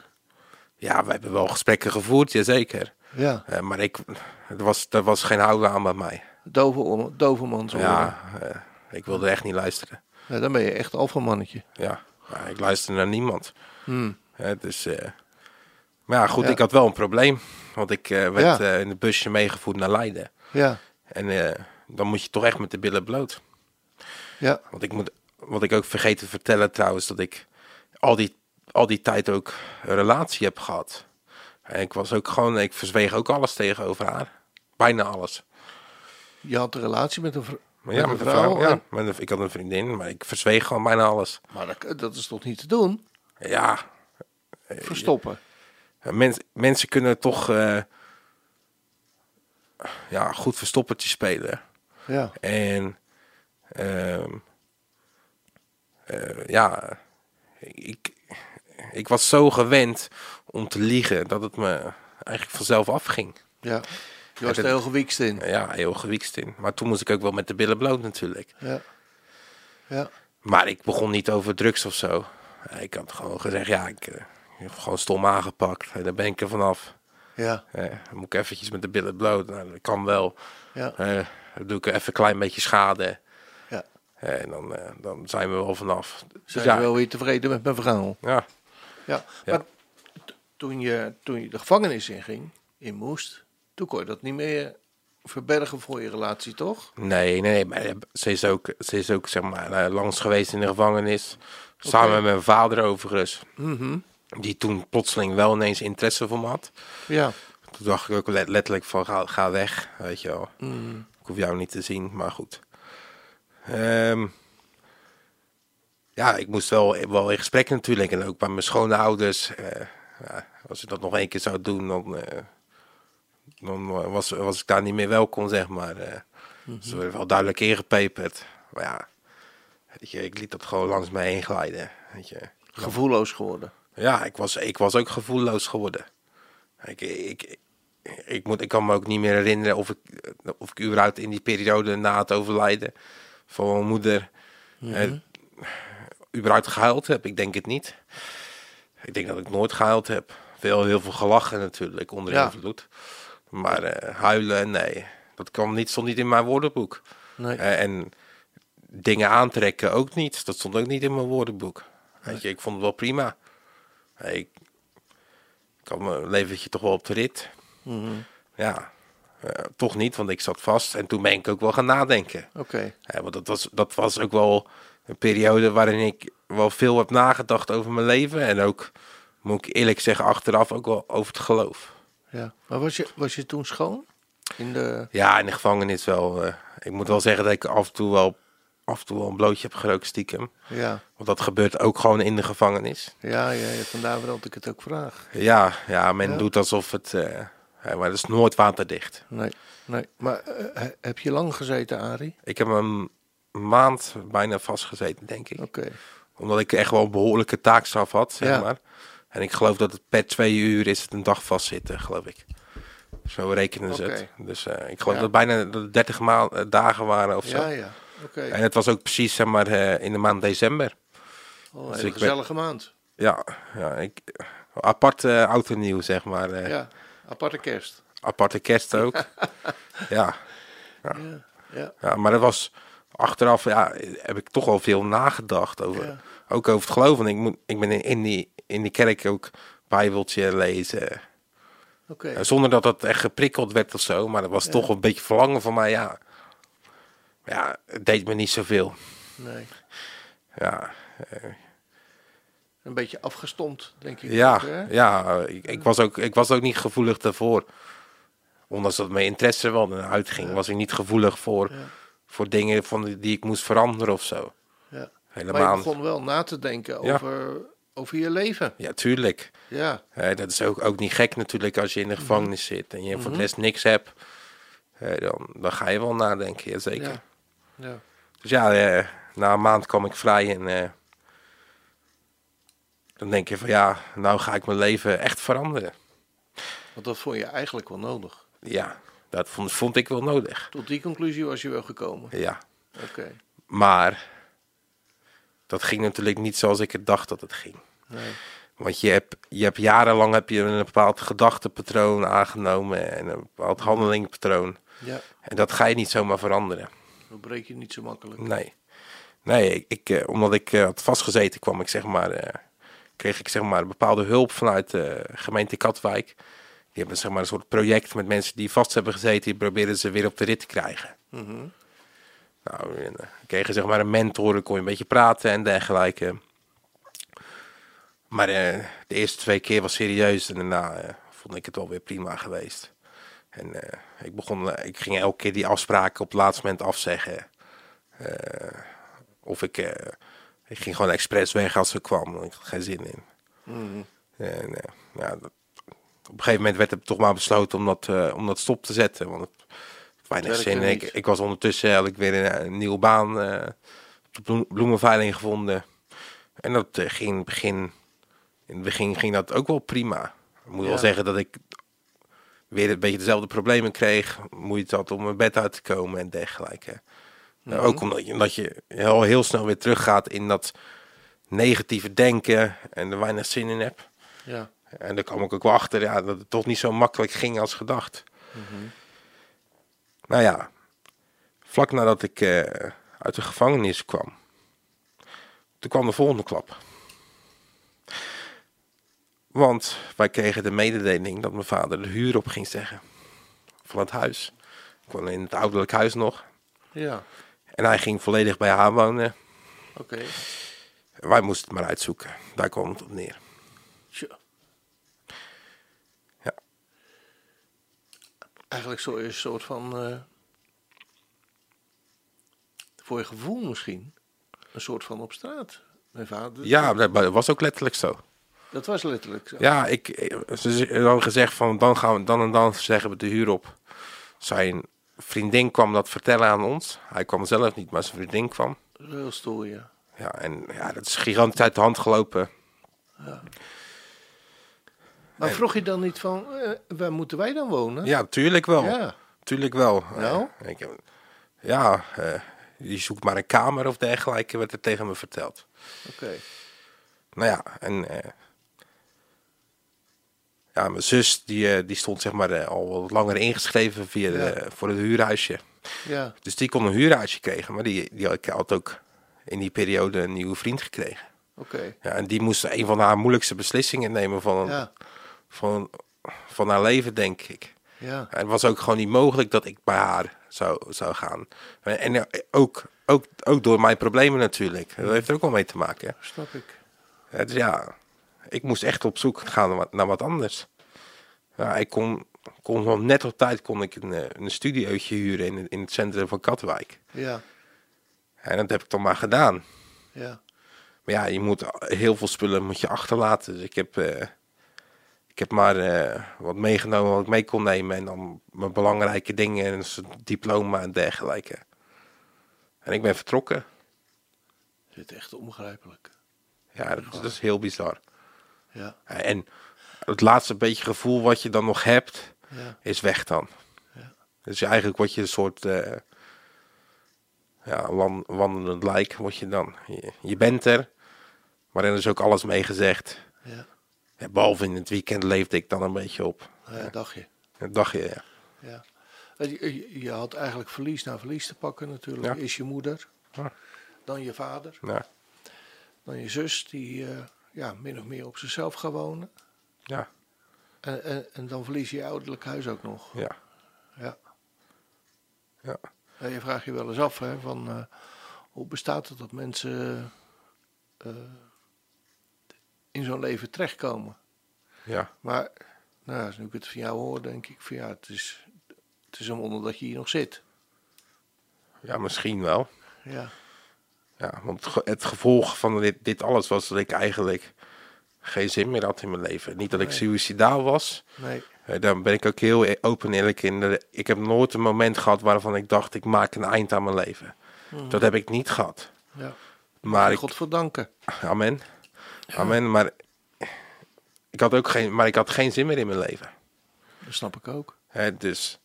ja, we hebben wel gesprekken gevoerd, jazeker. Ja. Eh, maar ik, er, was, er was geen houden aan bij mij. Dove, dovermans horen. Ja, eh, ik wilde echt niet luisteren. Ja, dan ben je echt alfamannetje. Ja, maar ik luisterde naar niemand. Hmm. Dus, eh, maar ja, goed, Ja. ik had wel een probleem. Want ik werd Ja. in het busje meegevoerd naar Leiden. Ja. En dan moet je toch echt met de billen bloot. Ja. Want ik moet, wat ik ook vergeten te vertellen trouwens, dat ik al die, al die tijd ook een relatie heb gehad. En ik was ook gewoon, ik verzweeg ook alles tegenover haar. Bijna alles. Je had een relatie met een, vr- Maar met ja, met een vrouw. vrouw, ja, en- met een- ik had een vriendin, maar ik verzweeg gewoon bijna alles. maar dat, dat is toch niet te doen? Ja, Verstoppen. mens, mensen kunnen toch eh, ja, goed verstoppertje spelen. Ja. En ehm, eh, ja, ik, ik was zo gewend om te liegen dat het me eigenlijk vanzelf afging. Ja. Je was er heel gewiekst in. Ja, heel gewiekst in. Maar toen moest ik ook wel met de billen bloot natuurlijk. Ja. Ja. Maar ik begon niet over drugs of zo. Ik had gewoon gezegd, ja, ik, eh, ik heb gewoon stom aangepakt. En daar ben ik er vanaf. Ja. Eh, dan moet ik eventjes met de billen bloot. Nou, dat kan wel. Ja. Eh, dan doe ik even een klein beetje schade. Ja. En dan, dan zijn we wel vanaf. Dus Zijn ja, je wel weer tevreden met mijn verhaal? ja, Ja. Maar toen je, toen je de gevangenis inging, in moest, toen kon je dat niet meer verbergen voor je relatie, toch? nee, nee, nee. Maar ze is ook, ze is ook zeg maar, eh, langs geweest in de gevangenis. Samen met mijn vader overigens. Mhm. Die toen plotseling wel ineens interesse voor me had. Ja. Toen dacht ik ook let- letterlijk van ga, ga weg, weet je wel. Mhm. Ik hoef jou niet te zien, maar goed. Ehm, ja, ik moest wel, wel in gesprek natuurlijk. En ook bij mijn schoonouders. eh ja, als ik dat nog één keer zou doen, dan, eh, dan was, was ik daar niet meer welkom, zeg maar. eh Ze werden wel duidelijk ingepeperd. Maar ja, weet je, ik liet dat gewoon langs me heen glijden. Weet je. Gevoelloos geworden. Ja, ik was, ik was ook gevoelloos geworden. Ik, ik, ik, moet, ik kan me ook niet meer herinneren of ik, of ik überhaupt in die periode na het overlijden van mijn moeder eh, überhaupt gehuild heb. Ik denk het niet. Ik denk dat ik nooit gehuild heb. Veel, heel veel gelachen natuurlijk onder Ja. invloed. Maar eh, huilen, nee. Dat kwam niet, stond niet in mijn woordenboek. Nee. Eh, en dingen aantrekken ook niet. Dat stond ook niet in mijn woordenboek. Weet je, ik vond het wel prima. Eh, Ik, had mijn leventje toch wel op de rit. Mhm. Ja, toch niet, want ik zat vast. En toen ben ik ook wel gaan nadenken. Oké. Ja, want dat was, dat was ook wel een periode waarin ik wel veel heb nagedacht over mijn leven. En ook, moet ik eerlijk zeggen, achteraf ook wel over het geloof. Ja. Maar was je, was je toen schoon? In de... Ja, in de gevangenis wel. eh, ik moet wel zeggen dat ik af en toe wel af en toe wel een blootje heb gerookt stiekem. Ja, Want dat gebeurt ook gewoon in de gevangenis. ja, ja, ja, vandaar dat ik het ook vraag. Ja, ja men Ja. doet alsof het... eh, maar dat is nooit waterdicht. Nee, nee. Maar eh, he- heb je lang gezeten, Arie? Ik heb een maand bijna vastgezeten, denk ik. Oké. Omdat ik echt wel een behoorlijke taakstraf had, zeg Ja. maar. En ik geloof dat het per twee uur is het een dag vastzitten, geloof ik. Zo rekenen ze het. Dus eh, ik geloof Ja. dat bijna dat het 30 maal, eh, dagen waren of zo. Ja, ja. Oké. En het was ook precies zeg maar, eh, in de maand december. Oh, een dus hele ben- gezellige maand. Ja, ja ik, apart oud en nieuw, zeg maar. Ja, aparte kerst. Aparte kerst ook. ja. Ja, ja. ja, maar dat was achteraf, ja, heb ik toch wel veel nagedacht over. Ja. Ook over het geloof. En ik, moet, ik ben in, die, in die kerk ook bijbeltje lezen. Eh, Zonder dat dat echt geprikkeld werd of zo. Maar dat was toch een beetje verlangen van mij, ja. Ja, het deed me niet zoveel. Nee. Ja, Een beetje afgestompt, denk ik. ja, ook, ja ik, ik, was ook, ik was ook niet gevoelig daarvoor. Ondanks dat mijn interesse wel naar uitging, was ik niet gevoelig voor, Ja. Voor dingen van die, die ik moest veranderen of zo. Ja. Maar je Helemaal. begon wel na te denken Ja. over, over je leven. Ja, tuurlijk. Ja, dat is ook, ook niet gek natuurlijk als je in de Mhm. gevangenis zit en je voor de rest niks hebt. Dan, dan ga je wel nadenken, ja, zeker. ja. ja. Dus ja, eh, na een maand kwam ik vrij en eh, dan denk je van ja, nou ga ik mijn leven echt veranderen. Want dat vond je eigenlijk wel nodig. Ja, dat vond, vond ik wel nodig. Tot die conclusie was je wel gekomen. Ja, Oké. maar dat ging natuurlijk niet zoals ik het dacht dat het ging. Nee. Want je hebt, je hebt jarenlang heb je een bepaald gedachtepatroon aangenomen en een bepaald handelingpatroon. Ja, En dat ga je niet zomaar veranderen. dat breek je niet zo makkelijk. Nee. Nee, ik, ik, eh, omdat ik eh, had vastgezeten kwam ik zeg maar, eh, kreeg ik zeg maar bepaalde hulp vanuit de gemeente Katwijk. Hebben zeg maar een soort project met mensen die vast hebben gezeten, die proberen ze weer op de rit te krijgen. Mhm. Nou, en, eh, kregen zeg maar een mentor, dan kon je een beetje praten en dergelijke. Maar eh, de eerste twee keer was serieus en daarna eh, vond ik het wel weer prima geweest. En ik begon, ik ging elke keer die afspraken op het laatste moment afzeggen. Of ik, ik ging gewoon expres weg als ze kwam, want ik had geen zin in. Mhm. En ja, dat, een gegeven moment werd het toch maar besloten om dat, eh, om dat stop te zetten. Want het weinig zin. Ik, ik was ondertussen had ik weer een, een nieuwe baan eh, op de bloem- bloemenveiling gevonden. En dat eh, ging in het begin, in het begin ging dat ook wel prima. Ik moet Ja. wel zeggen dat ik weer een beetje dezelfde problemen kreeg. Moeite had om mijn bed uit te komen en dergelijke. Nou, ook omdat je, omdat je heel, heel snel weer teruggaat in dat negatieve denken en er weinig zin in hebt. Ja. En daar kwam ik ook wel achter ja, dat het toch niet zo makkelijk ging als gedacht. Nou ja, vlak nadat ik eh, uit de gevangenis kwam, toen kwam de volgende klap. Want wij kregen de mededeling dat mijn vader de huur op ging zeggen van het huis. Ik woonde in het ouderlijk huis nog. Ja. En hij ging volledig bij haar wonen. Oké. Wij moesten het maar uitzoeken. Daar kwam het op neer. Tja. Ja. Eigenlijk zo een soort van. eh, voor je gevoel misschien. Een soort van op straat. Mijn vader. Ja, dat was ook letterlijk zo. Dat was letterlijk zo. Ja, ik, ze hadden gezegd van dan gaan we dan en dan zeggen we de huur op. Zijn vriendin kwam dat vertellen aan ons. Hij kwam zelf niet, maar zijn vriendin kwam. Heel stoer, ja. Ja, en ja, dat is gigantisch uit de hand gelopen. Maar vroeg je dan niet van, eh, waar moeten wij dan wonen? Ja, tuurlijk wel. Ja. Tuurlijk wel. Nou? Eh, ik, heb- ja, eh, je zoekt maar een kamer of dergelijke, werd er tegen me verteld. Oké. Nou ja, en ja, mijn zus die, die stond zeg maar al wat langer ingeschreven via de, voor het huurhuisje. Ja. Dus die kon een huurhuisje krijgen, maar die, die had, had ook in die periode een nieuwe vriend gekregen. Oké. Ja, en die moest een van haar moeilijkste beslissingen nemen van, Ja. Van, van haar leven, denk ik. Ja. En het was ook gewoon niet mogelijk dat ik bij haar zou, zou gaan. En eh, ook, ook, ook door mijn problemen natuurlijk. Dat heeft er ook wel mee te maken. Snap ik. Ja, dus ja, ik moest echt op zoek gaan naar wat, anders. Ja, ik kon, kon wel net op tijd kon ik een, eh, een studiootje huren in, het- in het centrum van Katwijk. Ja. En dat heb ik dan maar gedaan. Ja. Maar ja, je moet heel veel spullen moet je achterlaten. Dus ik heb, eh, heb maar eh, wat meegenomen wat ik mee kon nemen. En dan mijn belangrijke dingen, een diploma en dergelijke. En ik ben vertrokken. Dit is echt onbegrijpelijk. Ja, dat, dat is heel bizar. Ja. En het laatste beetje gevoel wat je dan nog hebt, Ja. is weg dan. Ja. Dus eigenlijk word je een soort eh, ja, wan- wandelend lijk. Word je, dan. Je, je bent er, maar er is ook alles mee gezegd. Ja. Behalve in het weekend leefde ik dan een beetje op. Ja, dacht je. Dat dacht je, ja. Ja. Eh, Je, je- had eigenlijk verlies na verlies te pakken natuurlijk. Ja. Is je moeder, dan je vader, Ja, dan je zus die eh, ja, min of meer op zichzelf gaat wonen. ja, En, en, en dan verlies je je ouderlijk huis ook nog. ja. Ja. Ja. Je vraagt je wel eens af, hè, van eh, hoe bestaat het dat mensen eh, in zo'n leven terechtkomen? ja. Maar nou, als ik het van jou hoor, denk ik van ja, het is, het is een wonder dat je hier nog zit. Ja, misschien wel. Ja, Ja, want het ge- het gevolg van dit, dit alles was dat ik eigenlijk geen zin meer had in mijn leven. Niet dat ik Nee. suicidaal was. nee, Eh, Daar ben ik ook heel e- open en eerlijk in. Dat- Ik heb nooit een moment gehad waarvan ik dacht, ik maak een eind aan mijn leven. Dat heb ik niet gehad. ja. Maar ik, God verdanken. amen. Amen. Maar ik had ook geen, maar ik had geen zin meer in mijn leven. Dat snap ik ook. Dus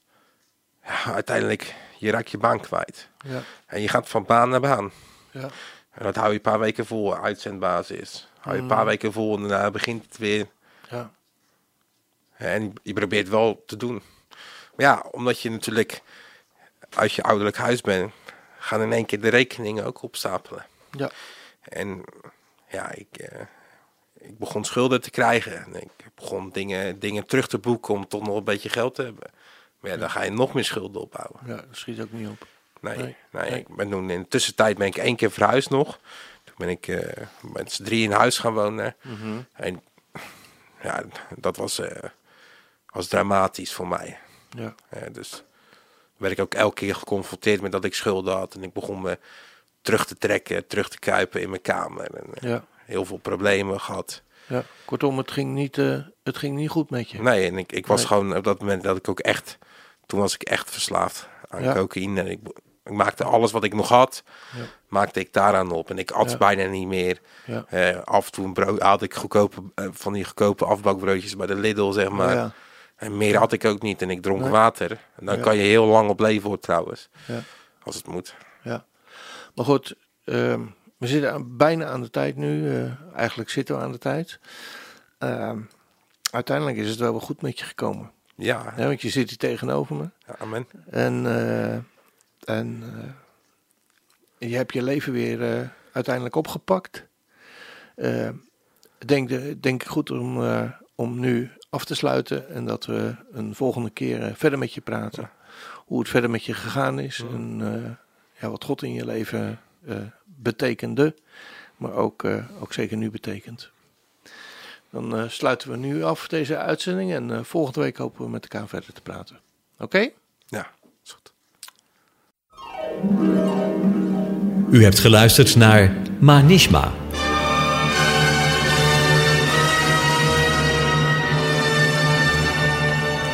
ja, uiteindelijk, je raakt je baan kwijt. Ja, En je gaat van baan naar baan. ja, En dat hou je een paar weken vol, uitzendbasis. Hou je een paar weken vol en daarna begint het weer. ja, En je- je probeert wel te doen. Maar ja, omdat je natuurlijk uit je ouderlijk huis bent, gaan in één keer de rekeningen ook opstapelen. ja, En ja, ik, eh, ik begon schulden te krijgen. En ik begon dingen, dingen terug te boeken om toch nog een beetje geld te hebben. Maar ja, dan ga je nog meer schulden opbouwen. ja, dat schiet ook niet op. Nee, Nee, nee, nee. ik ben toen in de tussentijd ben ik één keer verhuisd nog. Toen ben ik eh, met z'n drie in huis gaan wonen. Mhm. En ja, dat was, eh, was dramatisch voor mij. Ja, dus werd ik ook elke keer geconfronteerd met dat ik schulden had. En ik begon me terug te trekken, terug te kruipen in mijn kamer. En, eh, ja, heel veel problemen gehad. ja. Kortom, het ging niet, eh, het ging niet goed met je. Nee, en ik, ik was Nee. gewoon op dat moment dat ik ook echt... Toen was ik echt verslaafd aan Ja. cocaïne. En ik, ik maakte alles wat ik nog had, Ja. maakte ik daaraan op. En ik at Ja. bijna niet meer. Ja. Eh, af en toe een brood, had ik goedkope, eh, van die goedkope afbakbroodjes bij de Lidl, zeg maar. En meer had ik ook niet. En ik dronk Nee. water. En Ja. kan je heel lang op leven hoor, trouwens. ja. Als het moet. Ja, maar goed, ehm, we zitten aan- bijna aan de tijd nu. eh, eigenlijk zitten we aan de tijd. Ehm, uiteindelijk is het wel weer goed met je gekomen. Ja, Hè, want je zit hier tegenover me. ja, amen. En, eh, en eh, je hebt je leven weer uiteindelijk opgepakt. Ik denk, de- denk ik goed om, om nu af te sluiten. En dat we een volgende keer verder met je praten. Hoe het verder met je gegaan is. En eh, ja, wat God in je leven betekende. Maar ook, eh, ook zeker nu betekent. Dan eh, sluiten we nu af deze uitzending. En eh, volgende week hopen we met elkaar verder te praten. Oké? Ja, is goed. U hebt geluisterd naar Manishma.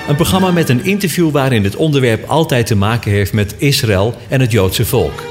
Een programma met een interview waarin het onderwerp altijd te maken heeft met Israël en het Joodse volk.